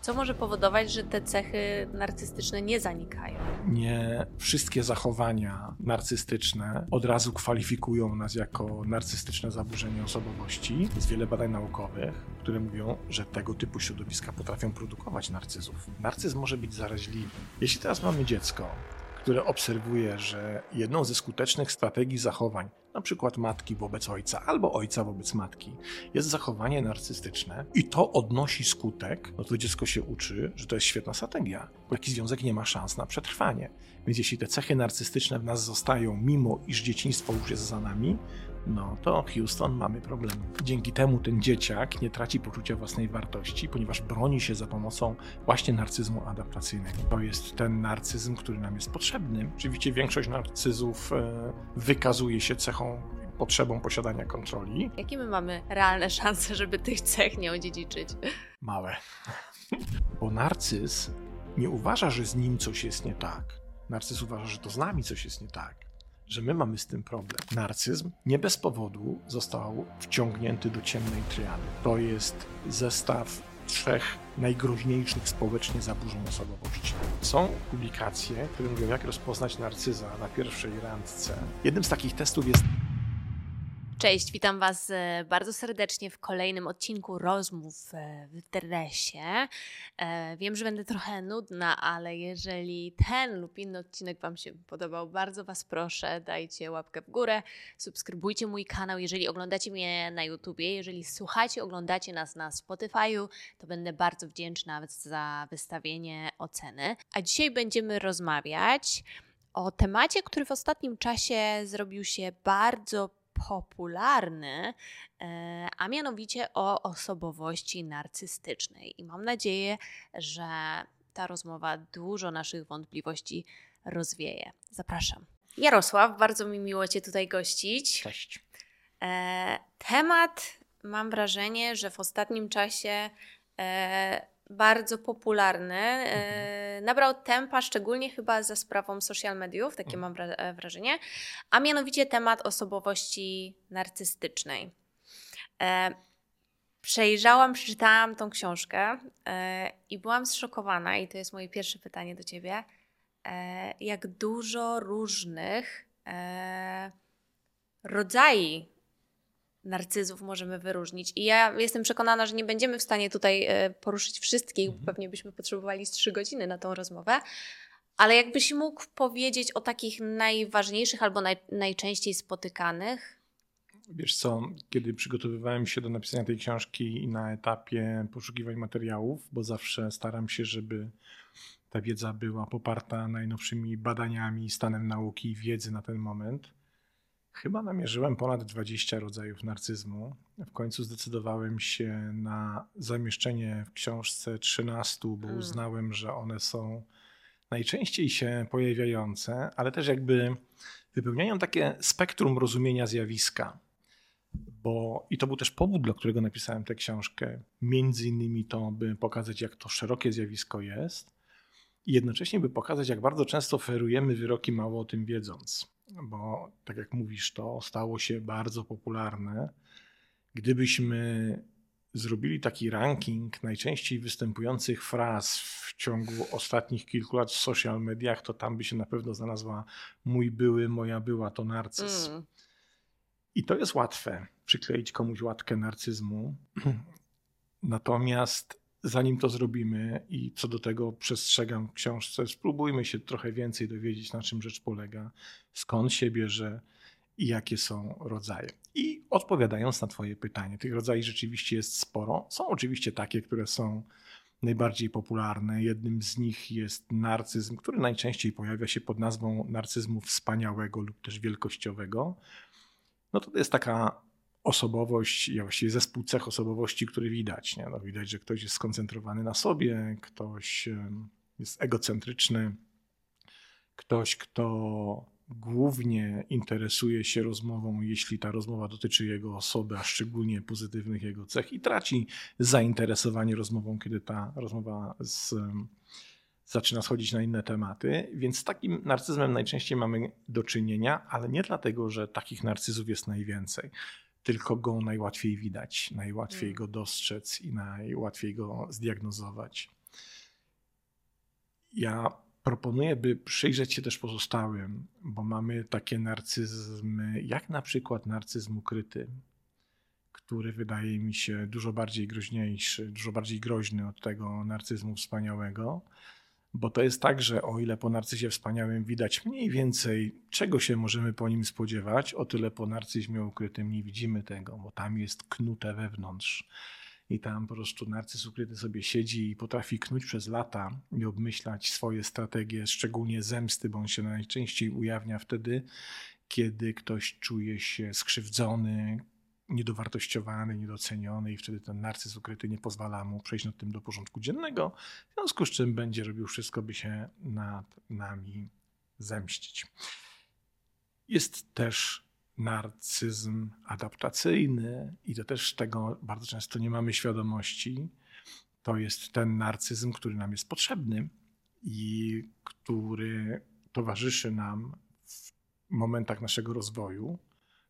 Co może powodować, że te cechy narcystyczne nie zanikają? Nie wszystkie zachowania narcystyczne od razu kwalifikują nas jako narcystyczne zaburzenie osobowości. Jest wiele badań naukowych, które mówią, że tego typu środowiska potrafią produkować narcyzów. Narcyzm może być zaraźliwy. Jeśli teraz mamy dziecko, które obserwuje, że jedną ze skutecznych strategii zachowań, przykład matki wobec ojca albo ojca wobec matki, jest zachowanie narcystyczne i to odnosi skutek, no to dziecko się uczy, że to jest świetna strategia, bo taki związek nie ma szans na przetrwanie. Więc jeśli te cechy narcystyczne w nas zostają, mimo iż dzieciństwo już jest za nami, no to Houston mamy problem. Dzięki temu ten dzieciak nie traci poczucia własnej wartości, ponieważ broni się za pomocą właśnie narcyzmu adaptacyjnego. To jest ten narcyzm, który nam jest potrzebny. Oczywiście większość narcyzów e, wykazuje się cechą potrzebą posiadania kontroli. Jakie my mamy realne szanse, żeby tych cech nie odziedziczyć? Małe. Bo narcyz nie uważa, że z nim coś jest nie tak. Narcyz uważa, że to z nami coś jest nie tak że my mamy z tym problem. Narcyzm nie bez powodu został wciągnięty do ciemnej triady. To jest zestaw trzech najgroźniejszych społecznie zaburzeń osobowości. Są publikacje, które mówią, jak rozpoznać narcyza na pierwszej randce. Jednym z takich testów jest Cześć, witam Was e, bardzo serdecznie w kolejnym odcinku rozmów e, w dresie. E, wiem, że będę trochę nudna, ale jeżeli ten lub inny odcinek Wam się podobał, bardzo Was proszę, dajcie łapkę w górę, subskrybujcie mój kanał, jeżeli oglądacie mnie na YouTubie, jeżeli słuchacie, oglądacie nas na Spotify'u, to będę bardzo wdzięczna za wystawienie oceny. A dzisiaj będziemy rozmawiać o temacie, który w ostatnim czasie zrobił się bardzo popularny, e, a mianowicie o osobowości narcystycznej. I mam nadzieję, że ta rozmowa dużo naszych wątpliwości rozwieje. Zapraszam. Jarosław, bardzo mi miło Cię tutaj gościć. Cześć. E, temat, mam wrażenie, że w ostatnim czasie e, bardzo popularny. Mhm. Nabrał tempa, szczególnie chyba za sprawą social mediów, takie mhm. mam e, wrażenie, a mianowicie temat osobowości narcystycznej. E, przejrzałam, przeczytałam tą książkę e, i byłam zszokowana, i to jest moje pierwsze pytanie do ciebie, jak dużo różnych rodzajów narcyzów możemy wyróżnić. I ja jestem przekonana, że nie będziemy w stanie tutaj e, poruszyć wszystkich, mhm. pewnie byśmy potrzebowali z trzy godziny na tą rozmowę. Ale jakbyś mógł powiedzieć o takich najważniejszych albo naj, najczęściej spotykanych? Wiesz co, kiedy przygotowywałem się do napisania tej książki na etapie poszukiwań materiałów, bo zawsze staram się, żeby ta wiedza była poparta najnowszymi badaniami, stanem nauki i wiedzy na ten moment, Chyba namierzyłem ponad 20 rodzajów narcyzmu. W końcu zdecydowałem się na zamieszczenie w książce 13, bo hmm. uznałem, że one są najczęściej się pojawiające, ale też jakby wypełniają takie spektrum rozumienia zjawiska. Bo, I to był też powód, dla którego napisałem tę książkę. Między innymi to, by pokazać, jak to szerokie zjawisko jest, i jednocześnie, by pokazać, jak bardzo często oferujemy wyroki, mało o tym wiedząc bo tak jak mówisz, to stało się bardzo popularne. Gdybyśmy zrobili taki ranking najczęściej występujących fraz w ciągu ostatnich kilku lat w social mediach, to tam by się na pewno znalazła mój były, moja była to narcyz. Mm. I to jest łatwe, przykleić komuś łatkę narcyzmu. Natomiast zanim to zrobimy i co do tego przestrzegam w książce, spróbujmy się trochę więcej dowiedzieć, na czym rzecz polega, skąd się bierze i jakie są rodzaje. I odpowiadając na Twoje pytanie, tych rodzajów rzeczywiście jest sporo. Są oczywiście takie, które są najbardziej popularne. Jednym z nich jest narcyzm, który najczęściej pojawia się pod nazwą narcyzmu wspaniałego lub też wielkościowego. No to jest taka osobowość, właściwie zespół cech osobowości, który widać. Nie? No widać, że ktoś jest skoncentrowany na sobie, ktoś jest egocentryczny, ktoś, kto głównie interesuje się rozmową, jeśli ta rozmowa dotyczy jego osoby, a szczególnie pozytywnych jego cech, i traci zainteresowanie rozmową, kiedy ta rozmowa z, zaczyna schodzić na inne tematy. Więc z takim narcyzmem najczęściej mamy do czynienia, ale nie dlatego, że takich narcyzów jest najwięcej tylko go najłatwiej widać, najłatwiej mm. go dostrzec i najłatwiej go zdiagnozować. Ja proponuję, by przyjrzeć się też pozostałym, bo mamy takie narcyzmy, jak na przykład narcyzm ukryty, który wydaje mi się dużo bardziej groźniejszy, dużo bardziej groźny od tego narcyzmu wspaniałego. Bo to jest tak, że o ile po narcyzie wspaniałym widać mniej więcej, czego się możemy po nim spodziewać, o tyle po narcyzmie ukrytym nie widzimy tego, bo tam jest knute wewnątrz. I tam po prostu narcyz ukryty sobie siedzi i potrafi knuć przez lata i obmyślać swoje strategie, szczególnie zemsty, bo on się najczęściej ujawnia wtedy, kiedy ktoś czuje się skrzywdzony, niedowartościowany, niedoceniony i wtedy ten narcyz ukryty nie pozwala mu przejść nad tym do porządku dziennego, w związku z czym będzie robił wszystko, by się nad nami zemścić. Jest też narcyzm adaptacyjny i to też tego bardzo często nie mamy świadomości. To jest ten narcyzm, który nam jest potrzebny i który towarzyszy nam w momentach naszego rozwoju,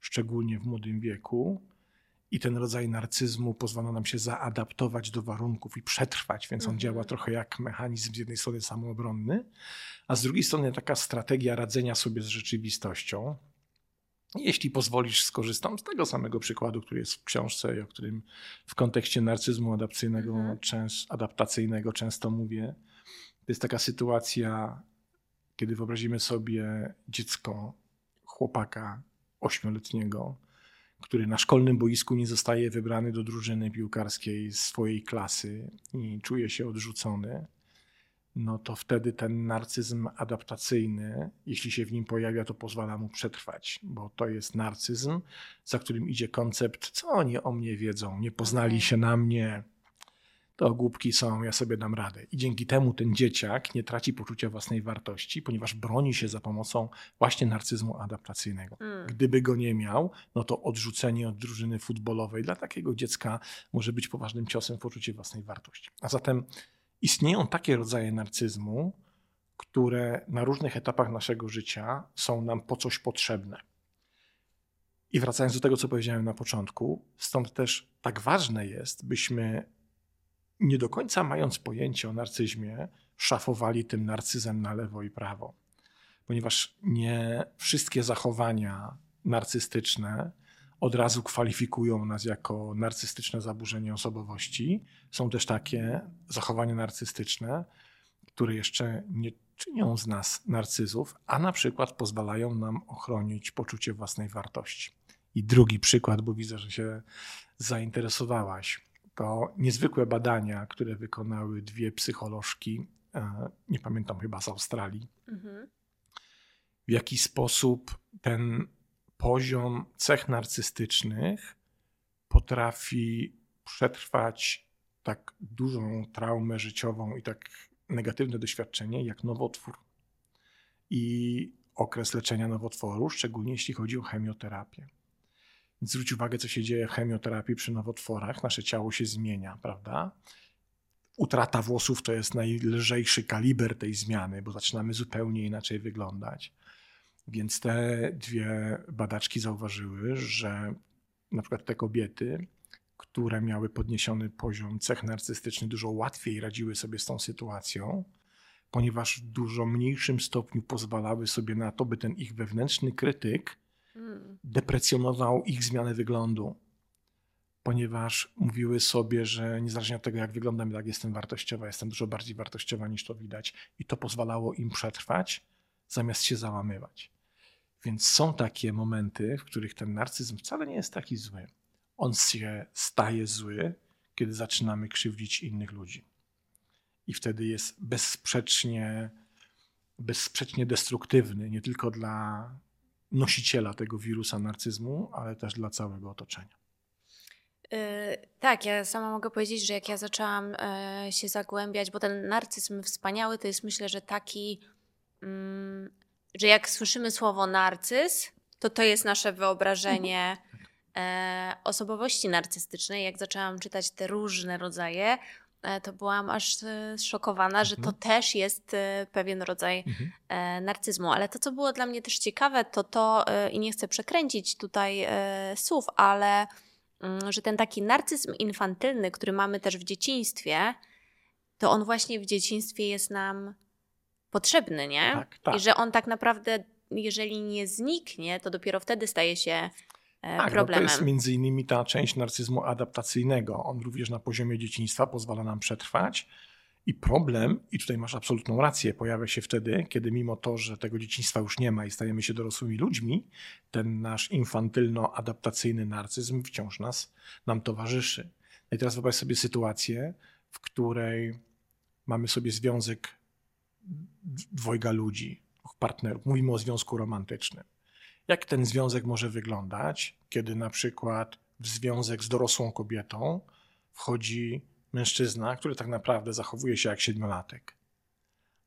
szczególnie w młodym wieku, i ten rodzaj narcyzmu pozwala nam się zaadaptować do warunków i przetrwać, więc on mhm. działa trochę jak mechanizm z jednej strony samoobronny, a z drugiej strony taka strategia radzenia sobie z rzeczywistością. Jeśli pozwolisz, skorzystam z tego samego przykładu, który jest w książce i o którym w kontekście narcyzmu adaptacyjnego, mhm. częst, adaptacyjnego często mówię. To jest taka sytuacja, kiedy wyobrazimy sobie dziecko, chłopaka ośmioletniego, który na szkolnym boisku nie zostaje wybrany do drużyny piłkarskiej swojej klasy i czuje się odrzucony, no to wtedy ten narcyzm adaptacyjny, jeśli się w nim pojawia, to pozwala mu przetrwać, bo to jest narcyzm, za którym idzie koncept, co oni o mnie wiedzą, nie poznali się na mnie, to głupki są, ja sobie dam radę. I dzięki temu ten dzieciak nie traci poczucia własnej wartości, ponieważ broni się za pomocą właśnie narcyzmu adaptacyjnego. Mm. Gdyby go nie miał, no to odrzucenie od drużyny futbolowej dla takiego dziecka może być poważnym ciosem w poczucie własnej wartości. A zatem istnieją takie rodzaje narcyzmu, które na różnych etapach naszego życia są nam po coś potrzebne. I wracając do tego, co powiedziałem na początku, stąd też tak ważne jest, byśmy nie do końca mając pojęcie o narcyzmie, szafowali tym narcyzem na lewo i prawo. Ponieważ nie wszystkie zachowania narcystyczne od razu kwalifikują nas jako narcystyczne zaburzenie osobowości. Są też takie zachowania narcystyczne, które jeszcze nie czynią z nas narcyzów, a na przykład pozwalają nam ochronić poczucie własnej wartości. I drugi przykład, bo widzę, że się zainteresowałaś to niezwykłe badania, które wykonały dwie psycholożki, e, nie pamiętam chyba z Australii, mhm. w jaki sposób ten poziom cech narcystycznych potrafi przetrwać tak dużą traumę życiową i tak negatywne doświadczenie jak nowotwór. I okres leczenia nowotworu, szczególnie jeśli chodzi o chemioterapię. Zwróć uwagę, co się dzieje w chemioterapii przy nowotworach. Nasze ciało się zmienia, prawda? Utrata włosów to jest najlżejszy kaliber tej zmiany, bo zaczynamy zupełnie inaczej wyglądać. Więc te dwie badaczki zauważyły, że na przykład te kobiety, które miały podniesiony poziom cech narcystycznych, dużo łatwiej radziły sobie z tą sytuacją, ponieważ w dużo mniejszym stopniu pozwalały sobie na to, by ten ich wewnętrzny krytyk deprecjonował ich zmianę wyglądu, ponieważ mówiły sobie, że niezależnie od tego, jak wyglądam, jak jestem wartościowa, jestem dużo bardziej wartościowa niż to widać, i to pozwalało im przetrwać, zamiast się załamywać. Więc są takie momenty, w których ten narcyzm wcale nie jest taki zły. On się staje zły, kiedy zaczynamy krzywdzić innych ludzi. I wtedy jest bezsprzecznie, bezsprzecznie destruktywny, nie tylko dla nosiciela tego wirusa narcyzmu, ale też dla całego otoczenia. Yy, tak, ja sama mogę powiedzieć, że jak ja zaczęłam yy, się zagłębiać, bo ten narcyzm wspaniały to jest myślę, że taki, yy, że jak słyszymy słowo narcyz, to to jest nasze wyobrażenie mhm. osobowości narcystycznej. Jak zaczęłam czytać te różne rodzaje, E, to byłam aż e, zszokowana, że to mhm. też jest e, pewien rodzaj mhm. narcyzmu. Ale to, co było dla mnie też ciekawe, to to, i nie chcę przekręcić tutaj słów, ale mm, że ten taki narcyzm infantylny, który mamy też w dzieciństwie, to on właśnie w dzieciństwie jest nam potrzebny, nie? Tak, tak. I że on tak naprawdę, jeżeli nie zniknie, to dopiero wtedy staje się e, Tak, no problemem. to jest między innymi ta część narcyzmu adaptacyjnego. On również na poziomie dzieciństwa pozwala nam przetrwać. I problem, i tutaj masz absolutną rację, pojawia się wtedy, kiedy mimo to, że tego dzieciństwa już nie ma i stajemy się dorosłymi ludźmi, ten nasz infantylno-adaptacyjny narcyzm wciąż nas, nam towarzyszy. No I teraz wyobraź sobie sytuację, w której mamy sobie związek dwojga ludzi, partnerów. Mówimy o związku romantycznym. Jak ten związek może wyglądać, kiedy na przykład w związek z dorosłą kobietą wchodzi mężczyzna, który tak naprawdę zachowuje się jak siedmiolatek.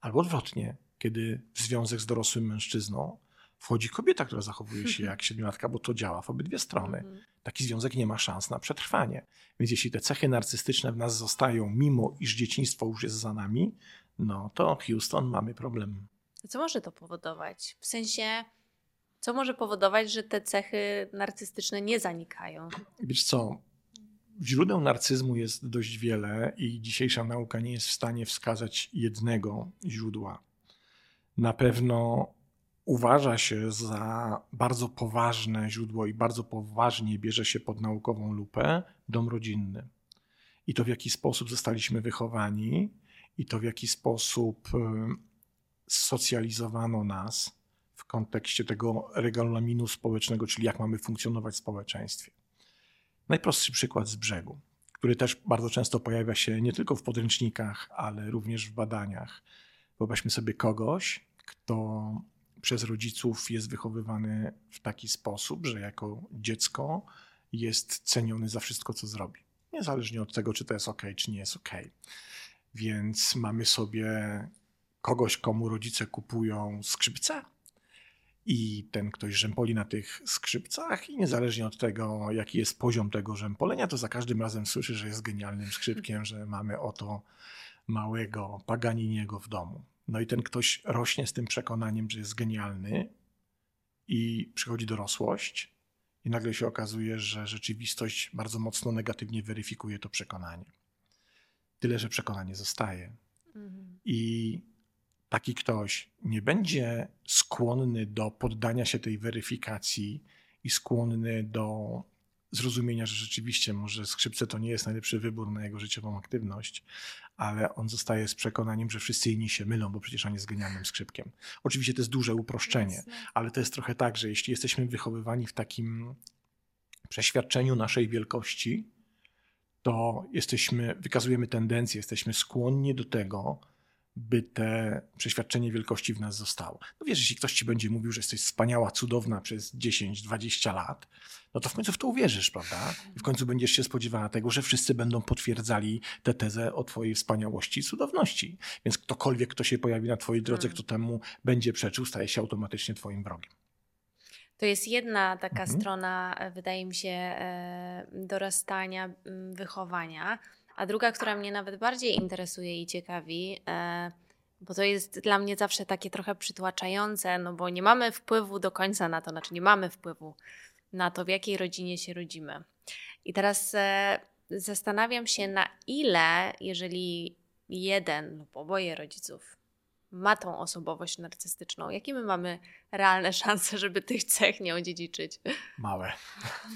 Albo odwrotnie, kiedy w związek z dorosłym mężczyzną wchodzi kobieta, która zachowuje się jak siedmiolatka, bo to działa w obydwie strony. Mhm. Taki związek nie ma szans na przetrwanie. Więc jeśli te cechy narcystyczne w nas zostają, mimo iż dzieciństwo już jest za nami, no to Houston mamy problem. Co może to powodować? W sensie, co może powodować, że te cechy narcystyczne nie zanikają? Wiesz co, źródeł narcyzmu jest dość wiele i dzisiejsza nauka nie jest w stanie wskazać jednego źródła. Na pewno uważa się za bardzo poważne źródło i bardzo poważnie bierze się pod naukową lupę dom rodzinny. I to w jaki sposób zostaliśmy wychowani, i to w jaki sposób socjalizowano nas kontekście tego regulaminu społecznego, czyli jak mamy funkcjonować w społeczeństwie. Najprostszy przykład z brzegu, który też bardzo często pojawia się nie tylko w podręcznikach, ale również w badaniach. Wyobraźmy sobie kogoś, kto przez rodziców jest wychowywany w taki sposób, że jako dziecko jest ceniony za wszystko, co zrobi. Niezależnie od tego, czy to jest ok, czy nie jest ok. Więc mamy sobie kogoś, komu rodzice kupują skrzypce, i ten ktoś rzępoli na tych skrzypcach i niezależnie od tego, jaki jest poziom tego rzępolenia, to za każdym razem słyszy, że jest genialnym skrzypkiem, że mamy oto małego Paganiniego w domu. No i ten ktoś rośnie z tym przekonaniem, że jest genialny i przychodzi dorosłość i nagle się okazuje, że rzeczywistość bardzo mocno negatywnie weryfikuje to przekonanie. Tyle, że przekonanie zostaje. Mhm. I taki ktoś nie będzie skłonny do poddania się tej weryfikacji i skłonny do zrozumienia, że rzeczywiście może skrzypce to nie jest najlepszy wybór na jego życiową aktywność, ale on zostaje z przekonaniem, że wszyscy inni się mylą, bo przecież on jest genialnym skrzypkiem. Oczywiście to jest duże uproszczenie, ale to jest trochę tak, że jeśli jesteśmy wychowywani w takim przeświadczeniu naszej wielkości, to jesteśmy, wykazujemy tendencję, jesteśmy skłonni do tego, by te przeświadczenie wielkości w nas zostało. No wiesz, jeśli ktoś ci będzie mówił, że jesteś wspaniała, cudowna przez 10-20 lat, no to w końcu w to uwierzysz, prawda? I w końcu będziesz się spodziewała tego, że wszyscy będą potwierdzali tę tezę o twojej wspaniałości i cudowności. Więc ktokolwiek, kto się pojawi na twojej drodze, Mm. kto temu będzie przeczył, staje się automatycznie twoim wrogiem. To jest jedna taka Mhm. strona, e, wydaje mi się, e, dorastania, wychowania. A druga, która mnie nawet bardziej interesuje i ciekawi, e, bo to jest dla mnie zawsze takie trochę przytłaczające, no bo nie mamy wpływu do końca na to, znaczy nie mamy wpływu na to, w jakiej rodzinie się rodzimy. I teraz e, zastanawiam się, na ile, jeżeli jeden lub oboje rodziców ma tą osobowość narcystyczną, jakie my mamy realne szanse, żeby tych cech nie odziedziczyć? Małe.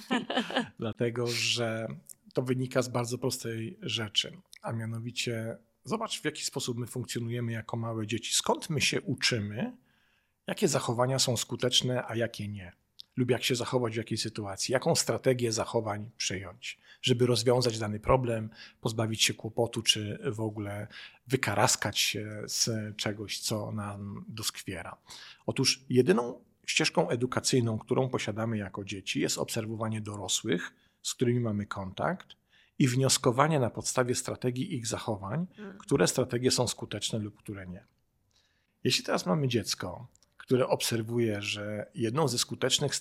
Dlatego, że to wynika z bardzo prostej rzeczy, a mianowicie zobacz, w jaki sposób my funkcjonujemy jako małe dzieci. Skąd my się uczymy, jakie zachowania są skuteczne, a jakie nie. Lub jak się zachować w jakiej sytuacji, jaką strategię zachowań przyjąć, żeby rozwiązać dany problem, pozbawić się kłopotu, czy w ogóle wykaraskać się z czegoś, co nam doskwiera. Otóż jedyną ścieżką edukacyjną, którą posiadamy jako dzieci, jest obserwowanie dorosłych, z którymi mamy kontakt i wnioskowanie na podstawie strategii ich zachowań, Mm. które strategie są skuteczne lub które nie. Jeśli teraz mamy dziecko, które obserwuje, że jedną ze skutecznych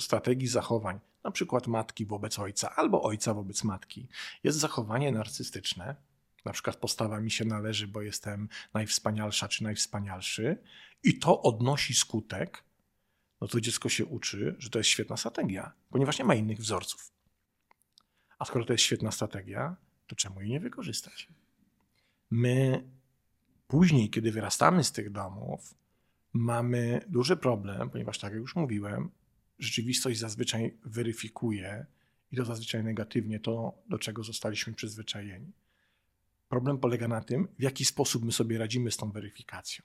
strategii zachowań, na przykład matki wobec ojca albo ojca wobec matki, jest zachowanie narcystyczne, na przykład postawa mi się należy, bo jestem najwspanialsza czy najwspanialszy, i to odnosi skutek, no to dziecko się uczy, że to jest świetna strategia, ponieważ nie ma innych wzorców. A skoro to jest świetna strategia, to czemu jej nie wykorzystać? My Później, kiedy wyrastamy z tych domów, mamy duży problem, ponieważ, tak jak już mówiłem, rzeczywistość zazwyczaj weryfikuje i to zazwyczaj negatywnie to, do czego zostaliśmy przyzwyczajeni. Problem polega na tym, w jaki sposób my sobie radzimy z tą weryfikacją.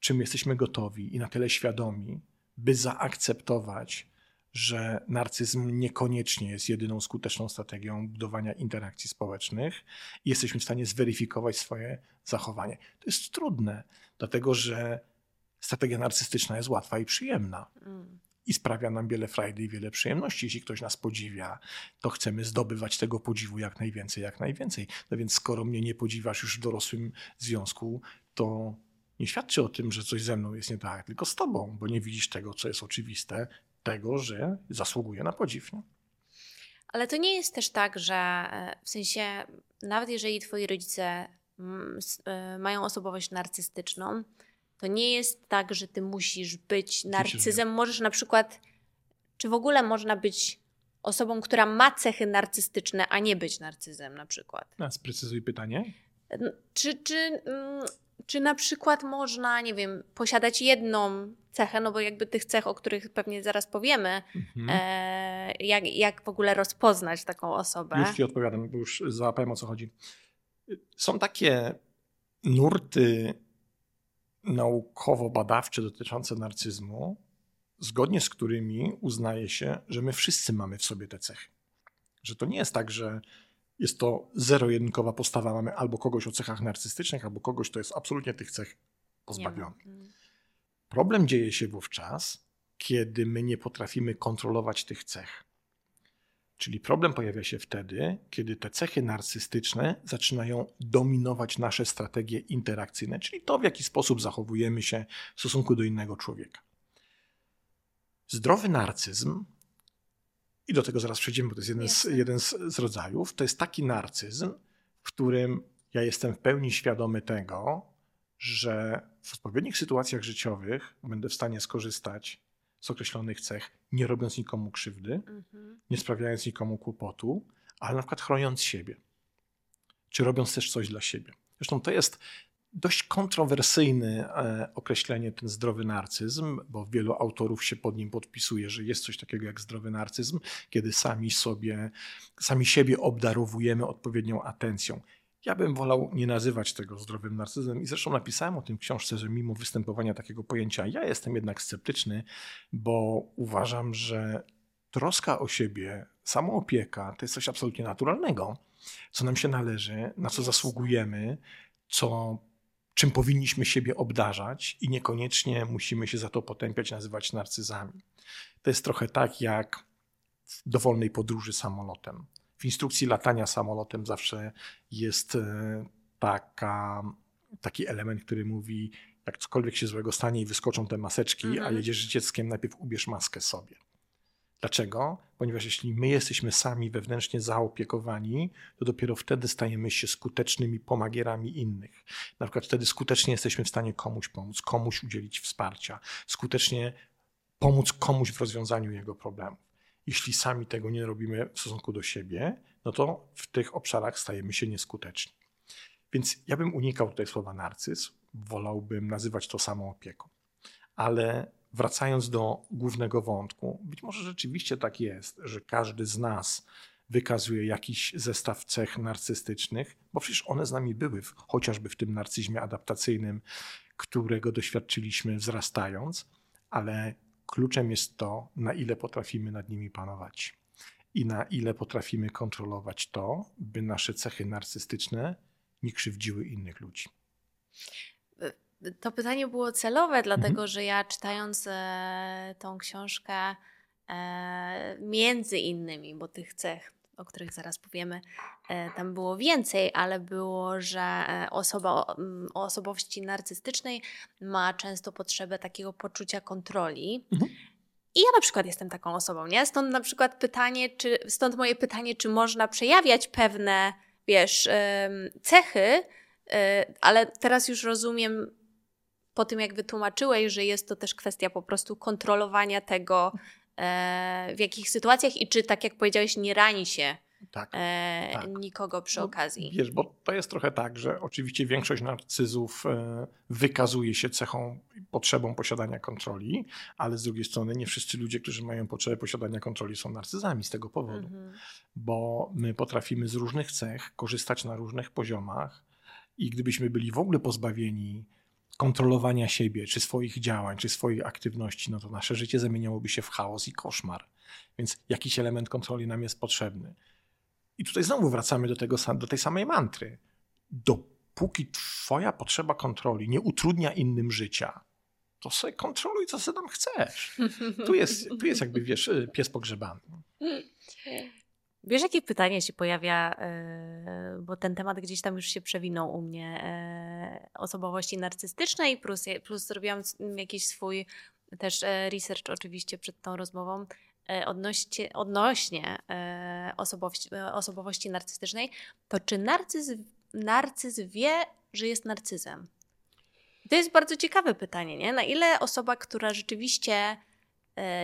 Czy my jesteśmy gotowi i na tyle świadomi, by zaakceptować, że narcyzm niekoniecznie jest jedyną skuteczną strategią budowania interakcji społecznych i jesteśmy w stanie zweryfikować swoje zachowanie. To jest trudne, dlatego że strategia narcystyczna jest łatwa i przyjemna. Mm. I sprawia nam wiele frajdy i wiele przyjemności. Jeśli ktoś nas podziwia, to chcemy zdobywać tego podziwu jak najwięcej, jak najwięcej. No więc skoro mnie nie podziwiasz już w dorosłym związku, to nie świadczy o tym, że coś ze mną jest nie tak, tylko z tobą, bo nie widzisz tego, co jest oczywiste, tego, że zasługuje na podziw. Nie? Ale to nie jest też tak, że e, w sensie, nawet jeżeli twoi rodzice mm, e, mają osobowość narcystyczną, to nie jest tak, że ty musisz być narcyzem. Możesz na przykład, czy w ogóle można być osobą, która ma cechy narcystyczne, a nie być narcyzem na przykład. A sprecyzuj pytanie. Czy, czy, mm, czy na przykład można, nie wiem, posiadać jedną cechę, no bo jakby tych cech, o których pewnie zaraz powiemy, mhm. e, jak, jak w ogóle rozpoznać taką osobę? Już ci odpowiadam, bo już załapałem o co chodzi. Są takie nurty naukowo-badawcze dotyczące narcyzmu, zgodnie z którymi uznaje się, że my wszyscy mamy w sobie te cechy. Że to nie jest tak, że jest to zero-jedynkowa postawa. Mamy albo kogoś o cechach narcystycznych, albo kogoś, kto jest absolutnie tych cech pozbawiony. Mm. Problem dzieje się wówczas, kiedy my nie potrafimy kontrolować tych cech. Czyli problem pojawia się wtedy, kiedy te cechy narcystyczne zaczynają dominować nasze strategie interakcyjne, czyli to, w jaki sposób zachowujemy się w stosunku do innego człowieka. Zdrowy narcyzm i do tego zaraz przejdziemy, bo to jest jeden, z, jeden z, z rodzajów, to jest taki narcyzm, w którym ja jestem w pełni świadomy tego, że w odpowiednich sytuacjach życiowych będę w stanie skorzystać z określonych cech, nie robiąc nikomu krzywdy, mhm. nie sprawiając nikomu kłopotu, ale na przykład chroniąc siebie, czy robiąc też coś dla siebie. Zresztą to jest dość kontrowersyjny e, określenie ten zdrowy narcyzm, bo wielu autorów się pod nim podpisuje, że jest coś takiego jak zdrowy narcyzm, kiedy sami sobie, sami siebie obdarowujemy odpowiednią atencją. Ja bym wolał nie nazywać tego zdrowym narcyzmem i zresztą napisałem o tym w książce, że mimo występowania takiego pojęcia, ja jestem jednak sceptyczny, bo uważam, że troska o siebie, samoopieka to jest coś absolutnie naturalnego, co nam się należy, na co zasługujemy, co czym powinniśmy siebie obdarzać i niekoniecznie musimy się za to potępiać, nazywać narcyzami. To jest trochę tak jak w dowolnej podróży samolotem. W instrukcji latania samolotem zawsze jest e, taka, taki element, który mówi, jak cokolwiek się złego stanie i wyskoczą te maseczki, mhm. a jedziesz z dzieckiem, najpierw ubierz maskę sobie. Dlaczego? Ponieważ jeśli my jesteśmy sami wewnętrznie zaopiekowani, to dopiero wtedy stajemy się skutecznymi pomagierami innych. Na przykład wtedy skutecznie jesteśmy w stanie komuś pomóc, komuś udzielić wsparcia, skutecznie pomóc komuś w rozwiązaniu jego problemów. Jeśli sami tego nie robimy w stosunku do siebie, no to w tych obszarach stajemy się nieskuteczni. Więc ja bym unikał tutaj słowa narcyz, wolałbym nazywać to samą opieką. Ale wracając do głównego wątku, być może rzeczywiście tak jest, że każdy z nas wykazuje jakiś zestaw cech narcystycznych, bo przecież one z nami były, chociażby w tym narcyzmie adaptacyjnym, którego doświadczyliśmy wzrastając, ale kluczem jest to, na ile potrafimy nad nimi panować i na ile potrafimy kontrolować to, by nasze cechy narcystyczne nie krzywdziły innych ludzi to pytanie było celowe, dlatego mhm. że ja czytając e, tą książkę, e, między innymi, bo tych cech, o których zaraz powiemy, e, tam było więcej, ale było, że e, osoba o, o, osobowości narcystycznej ma często potrzebę takiego poczucia kontroli. Mhm. I ja na przykład jestem taką osobą, nie? Stąd na przykład pytanie, czy, stąd moje pytanie, czy można przejawiać pewne, wiesz, cechy, e, ale teraz już rozumiem, po tym jak wytłumaczyłeś, że jest to też kwestia po prostu kontrolowania tego, e, w jakich sytuacjach i czy, tak jak powiedziałeś, nie rani się tak, e, tak. nikogo przy no, okazji. Wiesz, bo to jest trochę tak, że oczywiście większość narcyzów e, wykazuje się cechą, potrzebą posiadania kontroli, ale z drugiej strony nie wszyscy ludzie, którzy mają potrzebę posiadania kontroli są narcyzami z tego powodu, mhm. bo my potrafimy z różnych cech korzystać na różnych poziomach i gdybyśmy byli w ogóle pozbawieni kontrolowania siebie, czy swoich działań, czy swojej aktywności, no to nasze życie zamieniałoby się w chaos i koszmar. Więc jakiś element kontroli nam jest potrzebny. I tutaj znowu wracamy do, tego, do tej samej mantry. Dopóki twoja potrzeba kontroli nie utrudnia innym życia, to sobie kontroluj, co sobie tam chcesz. Tu jest, tu jest jakby, wiesz, pies pogrzebany. Wiesz, jakie pytanie się pojawia, e, bo ten temat gdzieś tam już się przewinął u mnie, e, osobowości narcystycznej, plus, plus zrobiłam jakiś swój też e, research oczywiście przed tą rozmową odnośnie, odnośnie osobowości, osobowości narcystycznej, to czy narcyz, narcyz wie, że jest narcyzem? To jest bardzo ciekawe pytanie, nie? Na ile osoba, która rzeczywiście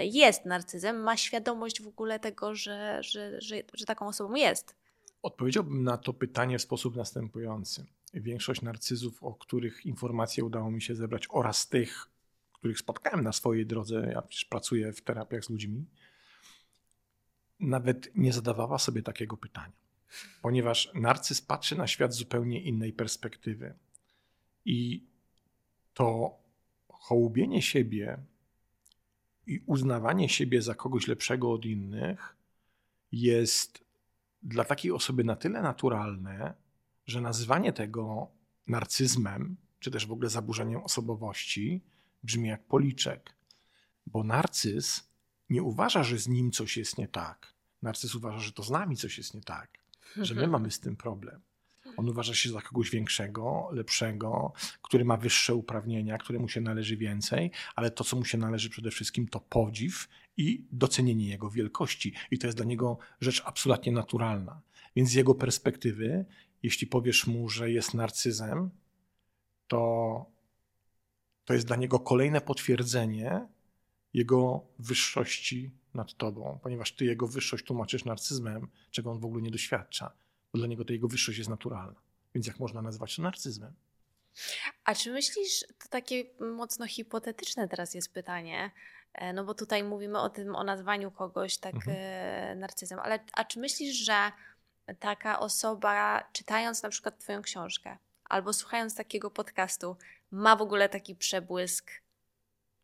jest narcyzem, ma świadomość w ogóle tego, że, że, że, że taką osobą jest? Odpowiedziałbym na to pytanie w sposób następujący. Większość narcyzów, o których informacje udało mi się zebrać, oraz tych, których spotkałem na swojej drodze, ja przecież pracuję w terapiach z ludźmi, nawet nie zadawała sobie takiego pytania. Ponieważ narcyz patrzy na świat z zupełnie innej perspektywy. I to hołubienie siebie i uznawanie siebie za kogoś lepszego od innych jest dla takiej osoby na tyle naturalne, że nazywanie tego narcyzmem, czy też w ogóle zaburzeniem osobowości, brzmi jak policzek. Bo narcyz nie uważa, że z nim coś jest nie tak. Narcyz uważa, że to z nami coś jest nie tak, że my mamy z tym problem. On uważa się za kogoś większego, lepszego, który ma wyższe uprawnienia, któremu się należy więcej, ale to, co mu się należy przede wszystkim, to podziw i docenienie jego wielkości. I to jest dla niego rzecz absolutnie naturalna. Więc z jego perspektywy, jeśli powiesz mu, że jest narcyzem, to, to jest dla niego kolejne potwierdzenie jego wyższości nad tobą, ponieważ ty jego wyższość tłumaczysz narcyzmem, czego on w ogóle nie doświadcza bo dla niego ta jego wyższość jest naturalna. Więc jak można nazwać to narcyzmem? A czy myślisz, to takie mocno hipotetyczne teraz jest pytanie, e, no bo tutaj mówimy o tym, o nazwaniu kogoś tak mhm. E, narcyzem, ale a czy myślisz, że taka osoba, czytając na przykład Twoją książkę albo słuchając takiego podcastu, ma w ogóle taki przebłysk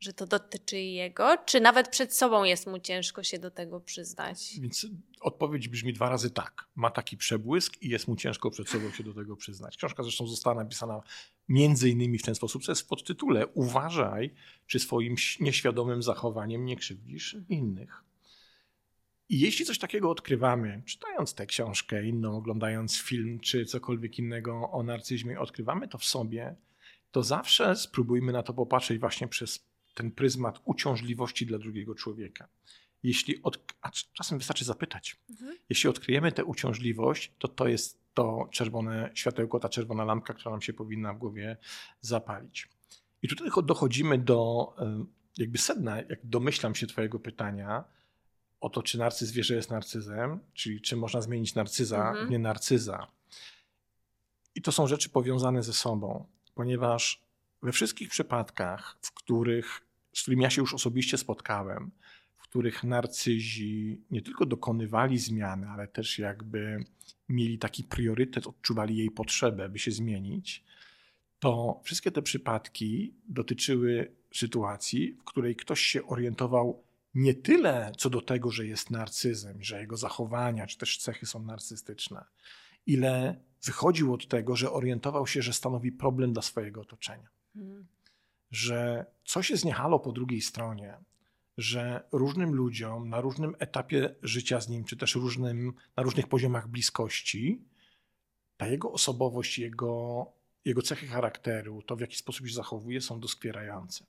że to dotyczy jego, czy nawet przed sobą jest mu ciężko się do tego przyznać? Więc odpowiedź brzmi dwa razy tak. Ma taki przebłysk i jest mu ciężko przed sobą się do tego przyznać. Książka zresztą została napisana między innymi w ten sposób, co jest w podtytule Uważaj, czy swoim nieświadomym zachowaniem nie krzywdzisz innych. I jeśli coś takiego odkrywamy, czytając tę książkę, inną, oglądając film, czy cokolwiek innego o narcyzmie, odkrywamy to w sobie, to zawsze spróbujmy na to popatrzeć właśnie przez ten pryzmat uciążliwości dla drugiego człowieka. Jeśli od, a czasem wystarczy zapytać. Mhm. Jeśli odkryjemy tę uciążliwość, to to jest to czerwone światełko, ta czerwona lampka, która nam się powinna w głowie zapalić. I tutaj dochodzimy do jakby sedna, jak domyślam się Twojego pytania o to, czy narcyz wie, że jest narcyzem, czyli czy można zmienić narcyza mhm. w nie narcyza. I to są rzeczy powiązane ze sobą, ponieważ we wszystkich przypadkach, w których z którymi ja się już osobiście spotkałem, w których narcyzi nie tylko dokonywali zmiany, ale też jakby mieli taki priorytet, odczuwali jej potrzebę, by się zmienić, to wszystkie te przypadki dotyczyły sytuacji, w której ktoś się orientował nie tyle co do tego, że jest narcyzem, że jego zachowania czy też cechy są narcystyczne, ile wychodził od tego, że orientował się, że stanowi problem dla swojego otoczenia. Hmm że coś jest niehalo po drugiej stronie, że różnym ludziom na różnym etapie życia z nim, czy też różnym, na różnych poziomach bliskości, ta jego osobowość, jego, jego cechy charakteru, to w jaki sposób się zachowuje, są doskwierające.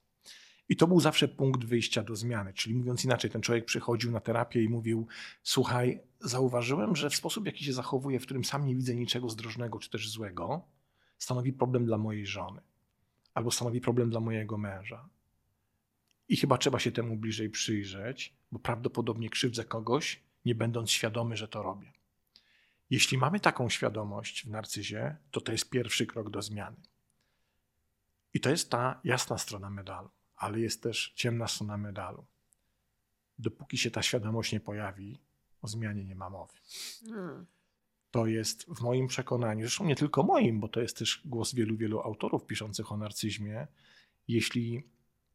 I to był zawsze punkt wyjścia do zmiany. Czyli mówiąc inaczej, ten człowiek przychodził na terapię i mówił: Słuchaj, zauważyłem, że w sposób, jaki się zachowuje, w którym sam nie widzę niczego zdrożnego czy też złego, stanowi problem dla mojej żony albo stanowi problem dla mojego męża. I chyba trzeba się temu bliżej przyjrzeć, bo prawdopodobnie krzywdzę kogoś, nie będąc świadomy, że to robię. Jeśli mamy taką świadomość w narcyzie, to to jest pierwszy krok do zmiany. I to jest ta jasna strona medalu, ale jest też ciemna strona medalu. Dopóki się ta świadomość nie pojawi, o zmianie nie ma mowy. Hmm. To jest w moim przekonaniu, zresztą nie tylko moim, bo to jest też głos wielu, wielu autorów piszących o narcyzmie. Jeśli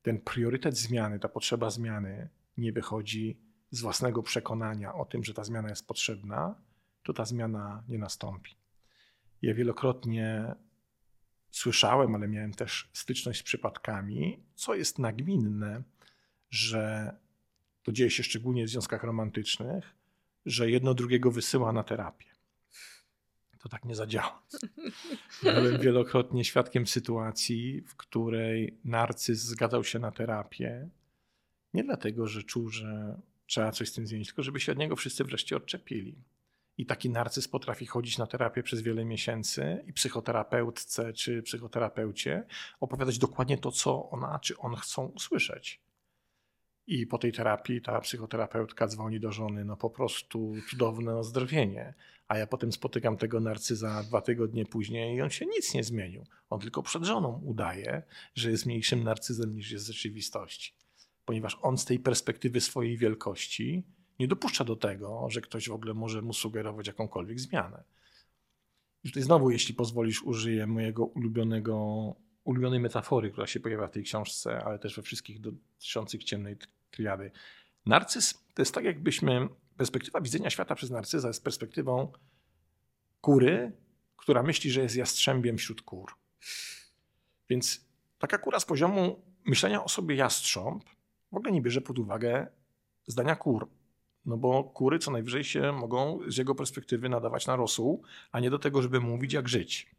ten priorytet zmiany, ta potrzeba zmiany nie wychodzi z własnego przekonania o tym, że ta zmiana jest potrzebna, to ta zmiana nie nastąpi. Ja wielokrotnie słyszałem, ale miałem też styczność z przypadkami, co jest nagminne, że to dzieje się szczególnie w związkach romantycznych, że jedno drugiego wysyła na terapię. To tak nie zadziała. Byłem wielokrotnie świadkiem sytuacji, w której narcyz zgadzał się na terapię nie dlatego, że czuł, że trzeba coś z tym zmienić, tylko żeby się od niego wszyscy wreszcie odczepili. I taki narcyz potrafi chodzić na terapię przez wiele miesięcy i psychoterapeutce czy psychoterapeucie opowiadać dokładnie to, co ona czy on chcą usłyszeć. I po tej terapii ta psychoterapeutka dzwoni do żony, no po prostu cudowne ozdrowienie. A ja potem spotykam tego narcyza dwa tygodnie później i on się nic nie zmienił. On tylko przed żoną udaje, że jest mniejszym narcyzem niż jest w rzeczywistości. Ponieważ on z tej perspektywy swojej wielkości nie dopuszcza do tego, że ktoś w ogóle może mu sugerować jakąkolwiek zmianę. I tutaj znowu, jeśli pozwolisz, użyję mojego ulubionego, ulubionej metafory, która się pojawia w tej książce, ale też we wszystkich dotyczących ciemnej triady. Narcyz to jest tak, jakbyśmy, perspektywa widzenia świata przez narcyza jest perspektywą kury, która myśli, że jest jastrzębiem wśród kur. Więc taka kura z poziomu myślenia o sobie jastrząb w ogóle nie bierze pod uwagę zdania kur. No bo kury co najwyżej się mogą z jego perspektywy nadawać na rosół, a nie do tego, żeby mówić jak żyć.